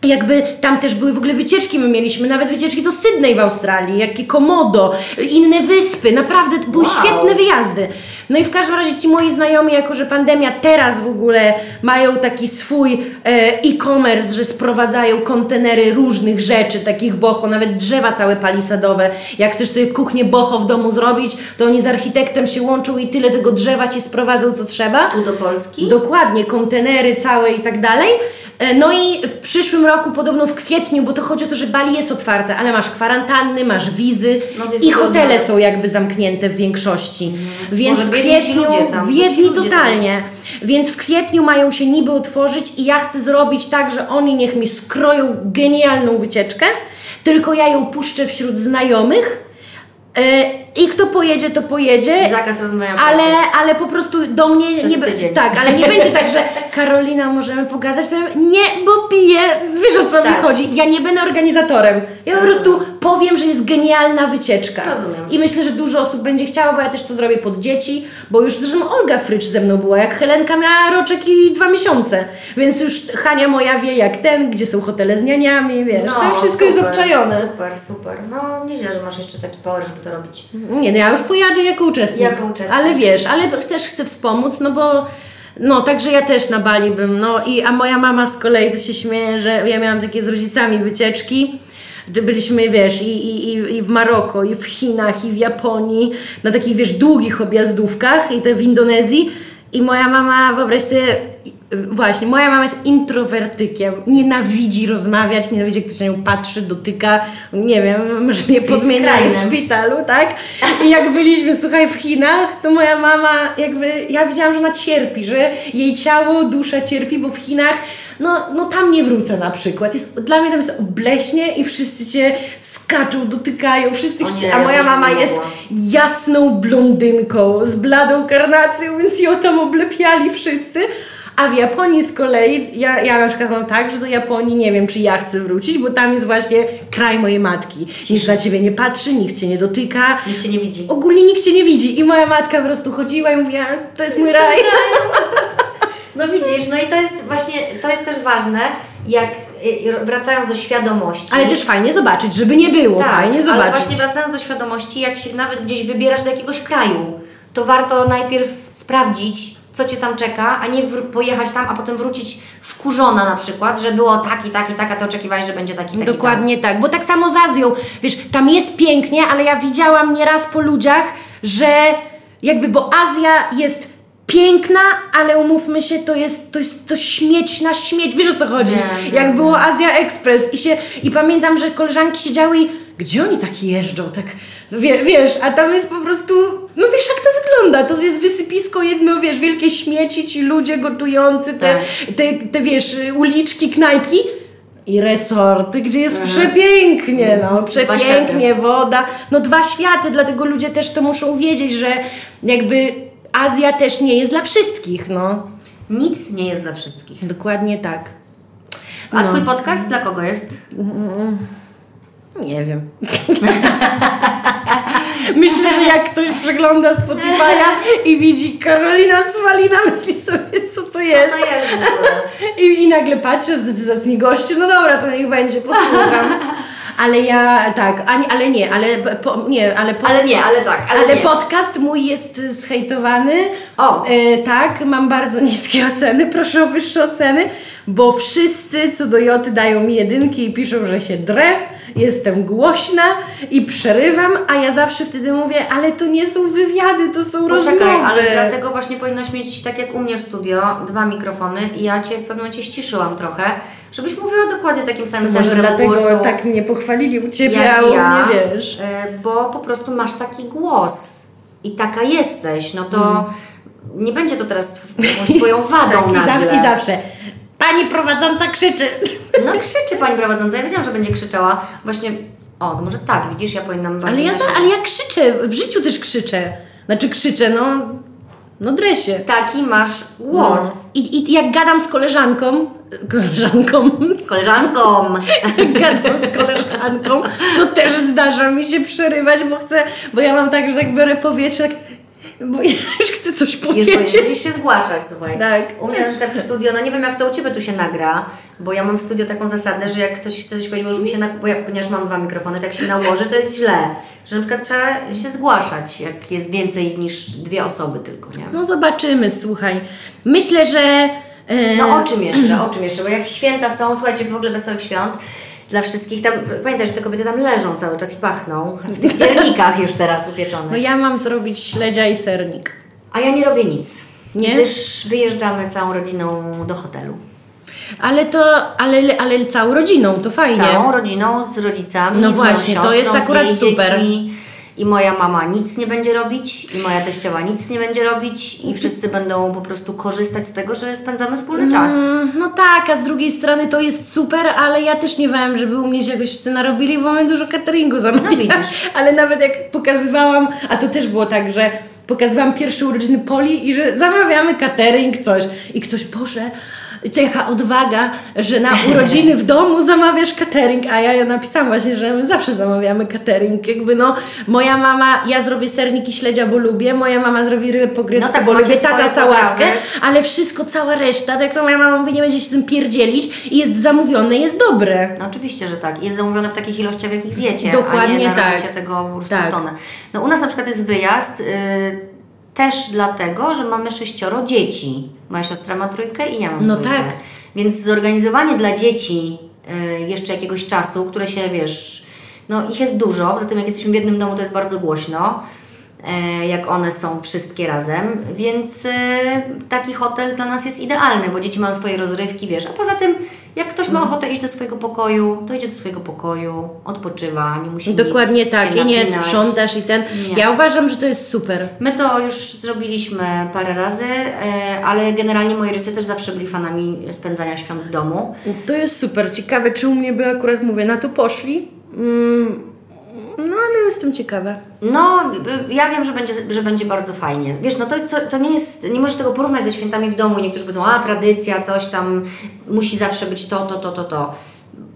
jakby tam też były w ogóle wycieczki, my mieliśmy nawet wycieczki do Sydney w Australii, jakie Komodo, inne wyspy, naprawdę to były Wow. świetne wyjazdy. No i w każdym razie ci moi znajomi, jako że pandemia teraz w ogóle mają taki swój e, e-commerce, że sprowadzają kontenery różnych rzeczy, takich boho, nawet drzewa całe palisadowe. Jak chcesz sobie kuchnię boho w domu zrobić, to oni z architektem się łączą i tyle tego drzewa ci sprowadzą, co trzeba. Tu do Polski? Dokładnie, kontenery całe i tak dalej. E, No i w przyszłym roku, podobno w kwietniu, bo to chodzi o to, że Bali jest otwarte, ale masz kwarantanny, masz wizy No, i hotele są jakby zamknięte w większości. Więc Może w kwietniu, biedni totalnie. Więc w kwietniu mają się niby otworzyć i ja chcę zrobić tak, że oni niech mi skroją genialną wycieczkę, tylko ja ją puszczę wśród znajomych. E, I kto pojedzie, to pojedzie. Zakaz rozmawiania Ale, ale po prostu do mnie Przez nie tydzień. Tak, ale nie będzie tak, że Karolina, możemy pogadać? Nie, bo piję. Wiesz o co mi Tak. chodzi. Ja nie będę organizatorem. Ja po Rozumiem. prostu powiem, że jest genialna wycieczka. Rozumiem. I myślę, że dużo osób będzie chciało, bo ja też to zrobię pod dzieci, bo już zresztą Olga Frycz ze mną była, jak Helenka miała roczek i dwa miesiące. Więc już Hania moja wie jak ten, gdzie są hotele z nianiami, wiesz, tam wszystko jest No, super, obczajone. Super, super. No nieźle, że masz jeszcze taki power, żeby to robić. Nie, no ja już pojadę jako uczestnik. Jako uczestnik. Ale wiesz, ale też chcę wspomóc, no bo no, także ja też na Bali bym, no i a moja mama z kolei to się śmieje, że ja miałam takie z rodzicami wycieczki, że byliśmy, wiesz, i, i, i- w Maroko, i w Chinach, i w Japonii, na takich, wiesz, długich objazdówkach, i te w Indonezji. I moja mama, wyobraź sobie, właśnie, moja mama jest introwertykiem, nienawidzi rozmawiać, nienawidzi, jak ktoś na nią patrzy, dotyka, nie wiem, może mnie podmieniają w szpitalu, tak? I jak byliśmy, słuchaj, w Chinach, to moja mama jakby, ja wiedziałam, że ona cierpi, że jej ciało, dusza cierpi, bo w Chinach, no, no tam nie wrócę na przykład. Jest, dla mnie tam jest obleśnie i wszyscy cię skaczą, dotykają, wszyscy chci- a ja moja mama jest jasną blondynką, z bladą karnacją, więc ją tam oblepiali wszyscy. A w Japonii z kolei, ja, ja na przykład mam tak, że do Japonii nie wiem, czy ja chcę wrócić, bo tam jest właśnie kraj mojej matki. Nikt na ciebie nie patrzy, nikt cię nie dotyka. Nikt cię nie widzi. Ogólnie nikt cię nie widzi. I moja matka po prostu chodziła i mówiła, to jest mój raj. No widzisz, no i to jest właśnie, to jest też ważne, jak y, wracając do świadomości. Ale też fajnie zobaczyć, żeby nie było. tak, fajnie Ale zobaczyć. właśnie wracając do świadomości, jak się nawet gdzieś wybierasz do jakiegoś kraju, to warto najpierw sprawdzić, co Cię tam czeka, a nie pojechać tam, a potem wrócić wkurzona na przykład, że było tak i tak i tak, a Ty oczekiwałeś, że będzie tak i tak Dokładnie tak, bo tak samo z Azją, wiesz, tam jest pięknie, ale ja widziałam nieraz po ludziach, że jakby, bo Azja jest piękna, ale umówmy się, to jest to, jest to śmieć na śmieć, wiesz o co chodzi? Nie, nie, Jak było Azja Express i się, i pamiętam, że koleżanki siedziały i gdzie oni tak jeżdżą, tak, wie, wiesz, a tam jest po prostu, no wiesz jak to wygląda, to jest wysypisko jedno, wiesz, wielkie śmieci, ci ludzie gotujący, te, Tak. te, te wiesz, uliczki, knajpki, i resorty, gdzie jest przepięknie, no, Dwa przepięknie, woda. No dwa światy, dlatego ludzie też to muszą wiedzieć, że jakby Azja też nie jest dla wszystkich, no. Nic nie jest dla wszystkich. Dokładnie tak. A No. Twój podcast dla kogo jest? Nie wiem. Myślę, że jak ktoś przegląda Spotify'a i widzi Karolina Cwalina, myśli sobie, co to jest. Co to jest? I, I nagle patrzę, zdecydatnie gościu, no dobra, to niech będzie, posłucham. Ale ja, tak, a, nie- ale nie, ale, po, nie, ale, pod, Ale nie, ale tak, ale, ale podcast mój jest zhejtowany. O. E, tak, mam bardzo niskie oceny, proszę o wyższe oceny, bo wszyscy co do Joty dają mi jedynki i piszą, że się drę, jestem głośna i przerywam, a ja zawsze wtedy mówię, ale to nie są wywiady, to są Poczekaj, rozmowy. ale dlatego właśnie powinnaś mieć, tak jak u mnie w studio, dwa mikrofony i ja Cię w pewnym momencie ściszyłam trochę, żebyś mówiła dokładnie takim samym Może tembrem dlatego głosu, tak mnie pochwalili u Ciebie, a u ja, mnie wiesz. y, bo po prostu masz taki głos i taka jesteś, no to nie będzie to teraz jakąś Twoją wadą Mm. Tak, i, nagle. za, I zawsze. Pani prowadząca krzyczy. No krzyczy Pani prowadząca, ja wiedziałam, że będzie krzyczała. Właśnie, o, to może tak, widzisz, ja powinnam Ale ja, ale ja krzyczę, w życiu też krzyczę. Znaczy krzyczę, no, no dresie. Taki masz głos. I, I jak gadam z koleżanką, koleżanką, Koleżanką. gadam z koleżanką, to też zdarza mi się przerywać, bo chcę, bo ja mam tak, że tak biorę powietrze, tak, bo ja już chcę coś Już powiedzieć. musisz się zgłaszać, słuchaj. Tak. U mnie na przykład studio, no nie wiem jak to u Ciebie tu się nagra, bo ja mam w studio taką zasadę, że jak ktoś chce coś powiedzieć, bo już mi się, na, bo ja, ponieważ mam dwa mikrofony, tak się nałoży, to jest źle. Że na przykład trzeba się zgłaszać, jak jest więcej niż dwie osoby tylko, nie? No zobaczymy, słuchaj. Myślę, że... e, No o czym jeszcze, o czym jeszcze, bo jak święta są, słuchajcie, w ogóle wesołych świąt, dla wszystkich tam, pamiętaj, że te kobiety tam leżą cały czas i pachną, w tych piernikach już teraz upieczone. No ja mam zrobić śledzia i sernik. A ja nie robię nic, Nie? gdyż wyjeżdżamy całą rodziną do hotelu. Ale to, ale, ale całą rodziną, to fajnie. Całą rodziną z rodzicami, No z właśnie, to siostrą, jest akurat super. dziećmi. I moja mama nic nie będzie robić, i moja teściowa nic nie będzie robić, i wszyscy będą po prostu korzystać z tego, że spędzamy wspólny czas. Mm, No tak, a z drugiej strony to jest super, ale ja też nie wiem, żeby u mnie się jakoś wszyscy narobili, bo mamy dużo cateringu zamawiać. No. Ale nawet jak pokazywałam, a to też było tak, że pokazywałam pierwsze urodziny Poli i że zamawiamy catering, coś. I ktoś, Boże, to jaka odwaga, że na urodziny w domu zamawiasz catering, a ja, ja napisałam właśnie, że my zawsze zamawiamy catering. Jakby no, moja mama, ja zrobię sernik i śledzia, bo lubię, moja mama zrobi rybę po grecku, No tak, bo lubię, tata sałatkę, ale wszystko, cała reszta, tak jak to moja mama mówi, nie będzie się z tym pierdzielić i jest zamówione, jest dobre. No oczywiście, że tak. Jest zamówione w takich ilościach, w jakich zjecie, a Dokładnie nie narobicie tak. tego po prostu Tak. tonę. No u nas na przykład jest wyjazd y, też dlatego, że mamy sześcioro dzieci. Moja siostra ma trójkę i ja mam No trójkę. tak. Więc zorganizowanie dla dzieci y, jeszcze jakiegoś czasu, które się, wiesz, no ich jest dużo, poza tym jak jesteśmy w jednym domu, to jest bardzo głośno. E, Jak one są wszystkie razem, więc y, taki hotel dla nas jest idealny, bo dzieci mają swoje rozrywki, wiesz. A poza tym, jak ktoś ma ochotę iść do swojego pokoju, to idzie do swojego pokoju, odpoczywa, nie musi Dokładnie nic tak, i nie sprzątasz i ten. Nie. Ja uważam, że to jest super. My to już zrobiliśmy parę razy, e, ale generalnie moi rodzice też zawsze byli fanami spędzania świąt w domu. To jest super. Ciekawe, czy u mnie by akurat, mówię, na to poszli. Mm, no ale jestem ciekawa. No, ja wiem, że będzie, że będzie bardzo fajnie. Wiesz, no to jest, to nie jest, nie możesz tego porównać ze świętami w domu. Niektórzy powiedzą, a tradycja, coś tam, musi zawsze być to, to, to, to, to.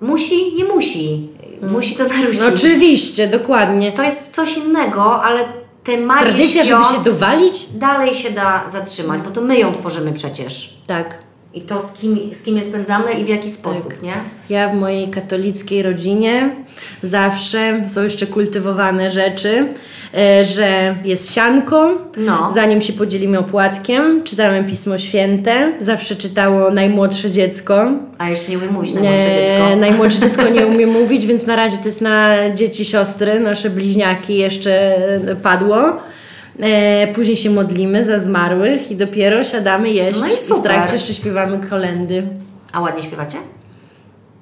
Musi, nie musi. Musi to narusić. No, oczywiście, dokładnie. To jest coś innego, ale te magie Tradycja, żeby się dowalić? dalej się da zatrzymać, bo to my ją tworzymy przecież. Tak. I to z kim, z kim je spędzamy i w jaki sposób, Tak. nie? Ja w mojej katolickiej rodzinie zawsze są jeszcze kultywowane rzeczy, e, że jest sianko, No. zanim się podzielimy opłatkiem, czytamy Pismo Święte, zawsze czytało najmłodsze dziecko. A jeszcze nie umiem mówić E, dziecko. najmłodsze dziecko nie umie mówić, więc na razie to jest na dzieci, siostry, nasze bliźniaki jeszcze padło. E, później się modlimy za zmarłych i dopiero siadamy jeść No i i w super. trakcie jeszcze śpiewamy kolendy. A ładnie śpiewacie?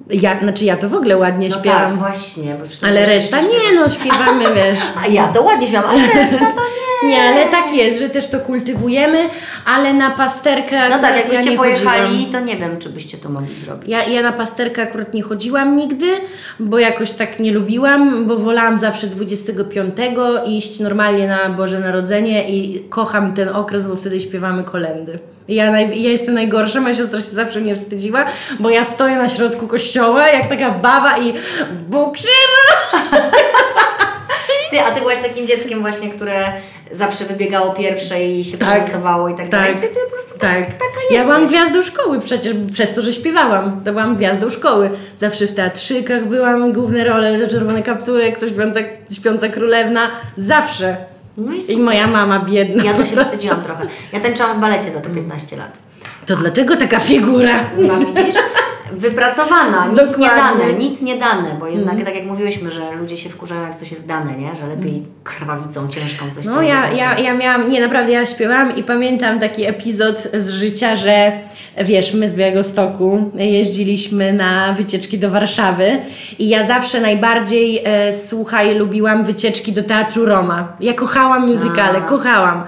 Ja, znaczy ja to w ogóle ładnie No śpiewam. tak, właśnie. Ale reszta nie, śpiewasz. no śpiewamy, wiesz. A ja to ładnie śpiewam, ale reszta to nie. Nie, ale tak jest, że też to kultywujemy, ale na pasterkę No tak, jakbyście ja nie pojechali, chodziłam. to nie wiem, czy byście to mogli zrobić. Ja, ja na pasterkę akurat nie chodziłam nigdy, bo jakoś tak nie lubiłam, bo wolałam zawsze 25 iść normalnie na Boże Narodzenie i kocham ten okres, bo wtedy śpiewamy kolendy. Ja, naj, ja jestem najgorsza, moja siostra się zawsze mnie wstydziła, bo ja stoję na środku kościoła jak taka baba i Bóg się Ty, a ty byłaś takim dzieckiem właśnie, które zawsze wybiegało pierwsze i się Tak. prezentowało i tak, Tak. dalej. Czy ty po prostu Tak. taka Ja jesteś? byłam gwiazdą szkoły przecież, przez to, że śpiewałam. To byłam gwiazdą szkoły. Zawsze w teatrzykach byłam, główne role, czerwone kaptury, ktoś śpiąca, śpiąca królewna. Zawsze. No i I moja mama biedna. Ja to się wstydziłam trochę. Ja tańczyłam w balecie za to 15 lat. To dlatego taka figura. No widzisz? Wypracowana, nic Dokładnie. nie dane, nic nie dane, bo jednak tak jak mówiłyśmy, że ludzie się wkurzają jak coś jest dane, nie? Że lepiej krwawicą ciężką coś No ja, ja, ja miałam, nie naprawdę ja śpiewałam i pamiętam taki epizod z życia, że wiesz, my z Białegostoku jeździliśmy na wycieczki do Warszawy i ja zawsze najbardziej, e, słuchaj, lubiłam wycieczki do Teatru Roma. Ja kochałam musicale, A. kochałam.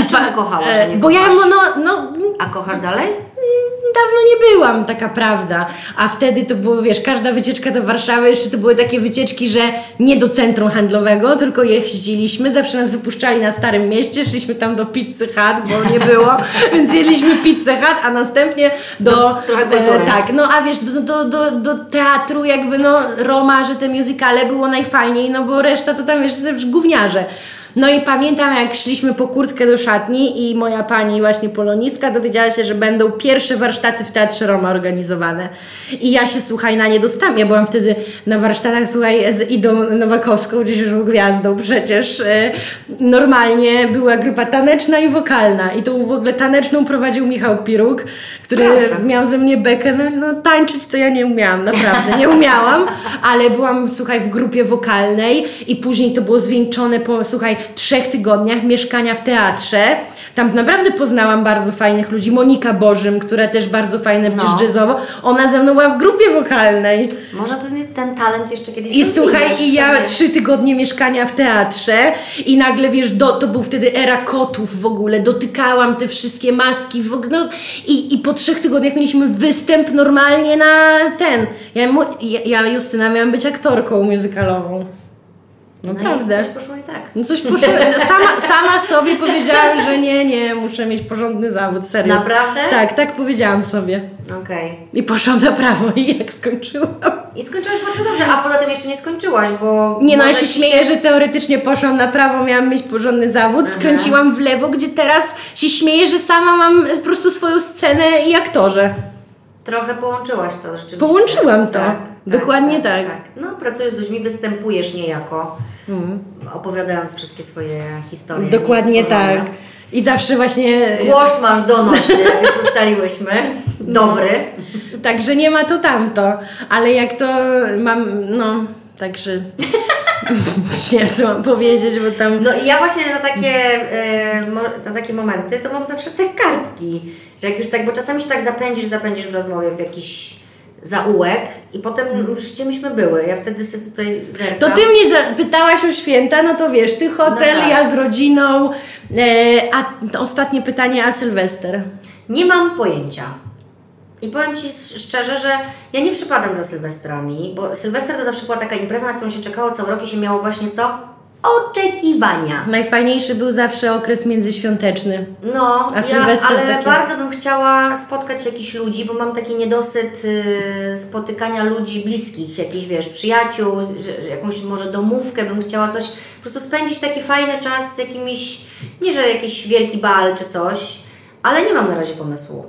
A czemu kochałaś, nie Bo ja, no, no, A kochasz dalej? Dawno nie byłam, taka prawda. A wtedy to było, wiesz, każda wycieczka do Warszawy, jeszcze to były takie wycieczki, że nie do centrum handlowego, tylko jeździliśmy. Zawsze nas wypuszczali na Starym Mieście, szliśmy tam do Pizzy Hut, bo nie było, więc jedliśmy Pizzę Hut, a następnie do... trochę kultury. tak, no a wiesz, do, do, do, do teatru jakby, no, Roma, że te musicale było najfajniej, no bo reszta to tam, wiesz, gówniarze. No i pamiętam, jak szliśmy po kurtkę do szatni i moja pani, właśnie polonistka, dowiedziała się, że będą pierwsze warsztaty w Teatrze Roma organizowane. I ja się, słuchaj, na nie dostałam. Ja byłam wtedy na warsztatach, słuchaj, z Idą Nowakowską, gdzieś już gwiazdą przecież. E, Normalnie była grupa taneczna i wokalna. I tą w ogóle taneczną prowadził Michał Piruk, który Proszę. miał ze mnie bekę. No, no tańczyć to ja nie umiałam, naprawdę, nie umiałam. Ale byłam, słuchaj, w grupie wokalnej i później to było zwieńczone po, słuchaj, trzech tygodniach mieszkania w teatrze. Tam naprawdę poznałam bardzo fajnych ludzi. Monika Bożym, która też bardzo fajne No. no. jazzowo. Ona ze mną była w grupie wokalnej. Może ten, ten talent jeszcze kiedyś I słuchaj, i ja trzy tygodnie mieszkania w teatrze i nagle, wiesz, do, to był wtedy era kotów w ogóle, dotykałam te wszystkie maski w no, i, i po trzech tygodniach mieliśmy występ normalnie na ten. Ja, ja, ja Justyna, miałam być aktorką musicalową. No Naprawdę. i coś poszło i tak. No coś poszło, sama, sama sobie powiedziałam, że nie, nie, muszę mieć porządny zawód, serio. Naprawdę? Tak, tak powiedziałam sobie. Okej. I poszłam na prawo i jak skończyłam. I skończyłaś bardzo dobrze, a poza tym jeszcze nie skończyłaś, bo... Nie no, ja się śmieję, że teoretycznie poszłam na prawo, miałam mieć porządny zawód, skręciłam w lewo, gdzie teraz się śmieję, że sama mam po prostu swoją scenę i aktorze. Trochę połączyłaś to rzeczywiście. Połączyłam to. Dokładnie tak. No, pracujesz z ludźmi, występujesz niejako, Mm. opowiadając wszystkie swoje historie. Dokładnie tak. I zawsze właśnie, Głos masz donośny, jak już ustaliłyśmy. Dobry. także nie ma to tamto, ale jak to mam, no, także nie wiem co mam powiedzieć, bo tam... No i ja właśnie na takie, mo- na takie momenty to mam zawsze te kartki, że jak już tak, bo czasami się tak zapędzisz, zapędzisz w rozmowie w jakiś zaułek i potem już gdzie myśmy były, ja wtedy sobie tutaj zerkam. To ty mnie zapytałaś o święta, no to wiesz, ty hotel, No tak. ja z rodziną, e, a ostatnie pytanie, a Sylwester? Nie mam pojęcia. I powiem Ci szczerze, że ja nie przypadam za Sylwestrami, bo Sylwester to zawsze była taka impreza, na którą się czekało cały rok i się miało właśnie co? Oczekiwania. Najfajniejszy był zawsze okres międzyświąteczny. No, A ja, Sylwester ale taki- bardzo bym chciała spotkać jakichś ludzi, bo mam taki niedosyt y, spotykania ludzi bliskich, jakichś wiesz, przyjaciół, że, że jakąś może domówkę bym chciała coś, po prostu spędzić taki fajny czas z jakimiś, nie że jakiś wielki bal czy coś, ale nie mam na razie pomysłu.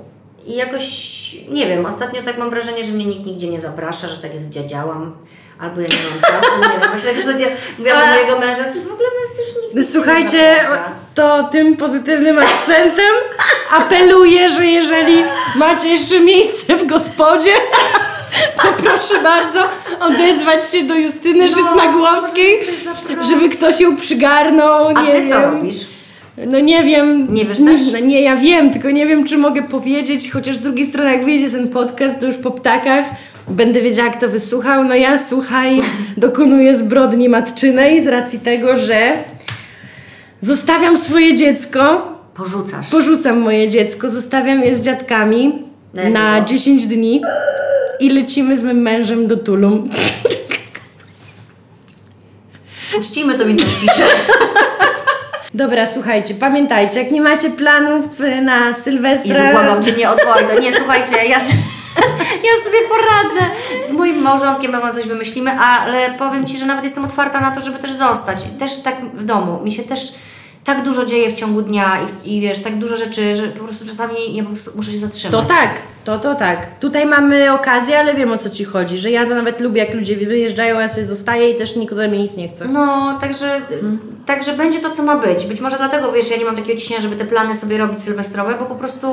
I jakoś, nie wiem, ostatnio tak mam wrażenie, że mnie nikt nigdzie nie zaprasza, że tak jest dziadziałam. Albo ja nie mam czasu, nie wiem, właśnie tak mówiłam do A- mojego męża, ty w ogóle nas już nikt nigdzie Słuchajcie, nie zaprasza. to tym pozytywnym akcentem apeluję, że jeżeli macie jeszcze miejsce w gospodzie, to proszę bardzo odezwać się do Justyny No, Życnagłowskiej, żeby ktoś ją przygarnął, A nie ty wiem. co robisz? No nie wiem. Nie wiesz też? Nie, nie, ja wiem, tylko nie wiem, czy mogę powiedzieć, chociaż z drugiej strony, jak wyjdzie ten podcast, to już po ptakach będę wiedziała, kto wysłuchał. No ja, słuchaj, dokonuję zbrodni matczynej z racji tego, że zostawiam swoje dziecko, Porzucasz. porzucam moje dziecko, zostawiam je z dziadkami Na długo? 10 dni i lecimy z moim mężem do Tulum. Puścimy to minutę ciszę. Dobra, słuchajcie, pamiętajcie, jak nie macie planów na I Sylwestra... błagam Cię, nie odwołaj to. Nie, słuchajcie, ja... ja sobie poradzę. Z moim małżonkiem na coś wymyślimy, ale powiem Ci, że nawet jestem otwarta na to, żeby też zostać. Też tak w domu. Mi się też tak dużo dzieje w ciągu dnia i, i wiesz, tak dużo rzeczy, że po prostu czasami ja po prostu muszę się zatrzymać. To tak, to to tak. Tutaj mamy okazję, ale wiem o co Ci chodzi, że ja nawet lubię jak ludzie wyjeżdżają, ja sobie zostaję i też nikt ode mnie nic nie chce. No, także, także będzie to, co ma być. Być może dlatego, wiesz, ja nie mam takiego ciśnienia, żeby te plany sobie robić sylwestrowe, bo po prostu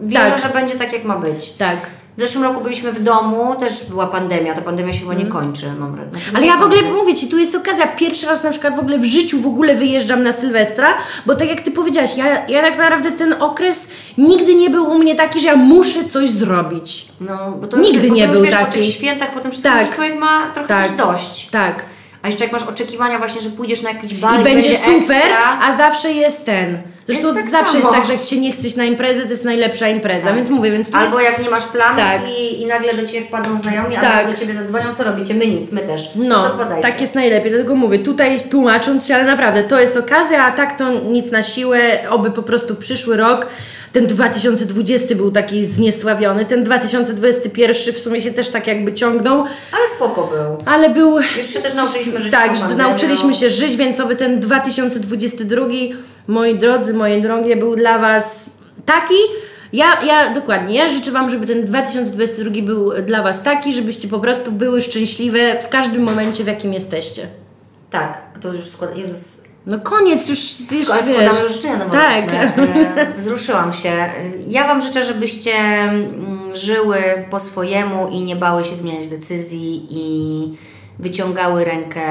wierzę, tak. że będzie tak, jak ma być. Tak. W zeszłym roku byliśmy w domu, też była pandemia, ta pandemia się chyba nie kończy, mam wrażenie. Znaczy, Ale ja w ogóle mówię Ci, tu jest okazja. Pierwszy raz na przykład w ogóle w życiu w ogóle wyjeżdżam na Sylwestra, bo tak jak Ty powiedziałaś, ja, ja tak naprawdę ten okres nigdy nie był u mnie taki, że ja muszę coś zrobić. No, bo to Nigdy już, bo nie to już, był wiesz, Po taki. tych świętach, po tym wszystkim Tak. człowiek ma trochę Tak. dość. Tak. A jeszcze jak masz oczekiwania właśnie, że pójdziesz na jakiś bal I będzie super, ekstra, a zawsze jest ten. Zresztą Jest tak zawsze samo. jest tak, że jak się nie chce iść na imprezę, to jest najlepsza impreza, Tak. więc mówię, więc tu Albo jest... jak nie masz planów Tak. i, i nagle do Ciebie wpadną znajomi, Tak. albo do Ciebie zadzwonią, co robicie? My nic, my też. No, wpadajcie. tak jest najlepiej, dlatego mówię, tutaj tłumacząc się, ale naprawdę to jest okazja, a tak to nic na siłę, oby po prostu przyszły rok, ten 2020 był taki zniesławiony, ten 2021 w sumie się też tak jakby ciągnął, Ale spoko był. ale był... Już się też nauczyliśmy żyć Tak, pandemią. nauczyliśmy się żyć, więc oby ten 2022, moi drodzy, moje drogie, był dla Was taki. Ja, ja dokładnie, ja życzę Wam, żeby ten 2022 był dla Was taki, żebyście po prostu były szczęśliwe w każdym momencie, w jakim jesteście. Tak, to już składa... Jezus, No koniec już, już składamy życzenia noworoczne. Tak. E, Wzruszyłam się. Ja Wam życzę, żebyście mm, żyły po swojemu i nie bały się zmieniać decyzji i wyciągały rękę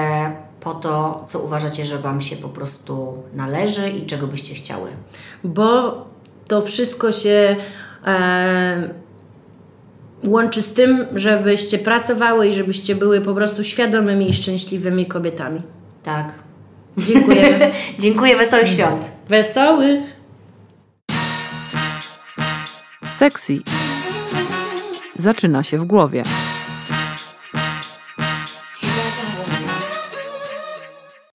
po to, co uważacie, że Wam się po prostu należy i czego byście chciały. Bo to wszystko się e, łączy z tym, żebyście pracowały i żebyście były po prostu świadomymi i szczęśliwymi kobietami. Tak. Dziękujemy. Dziękuję, wesołych świąt. Wesołych! Sexy zaczyna się w głowie.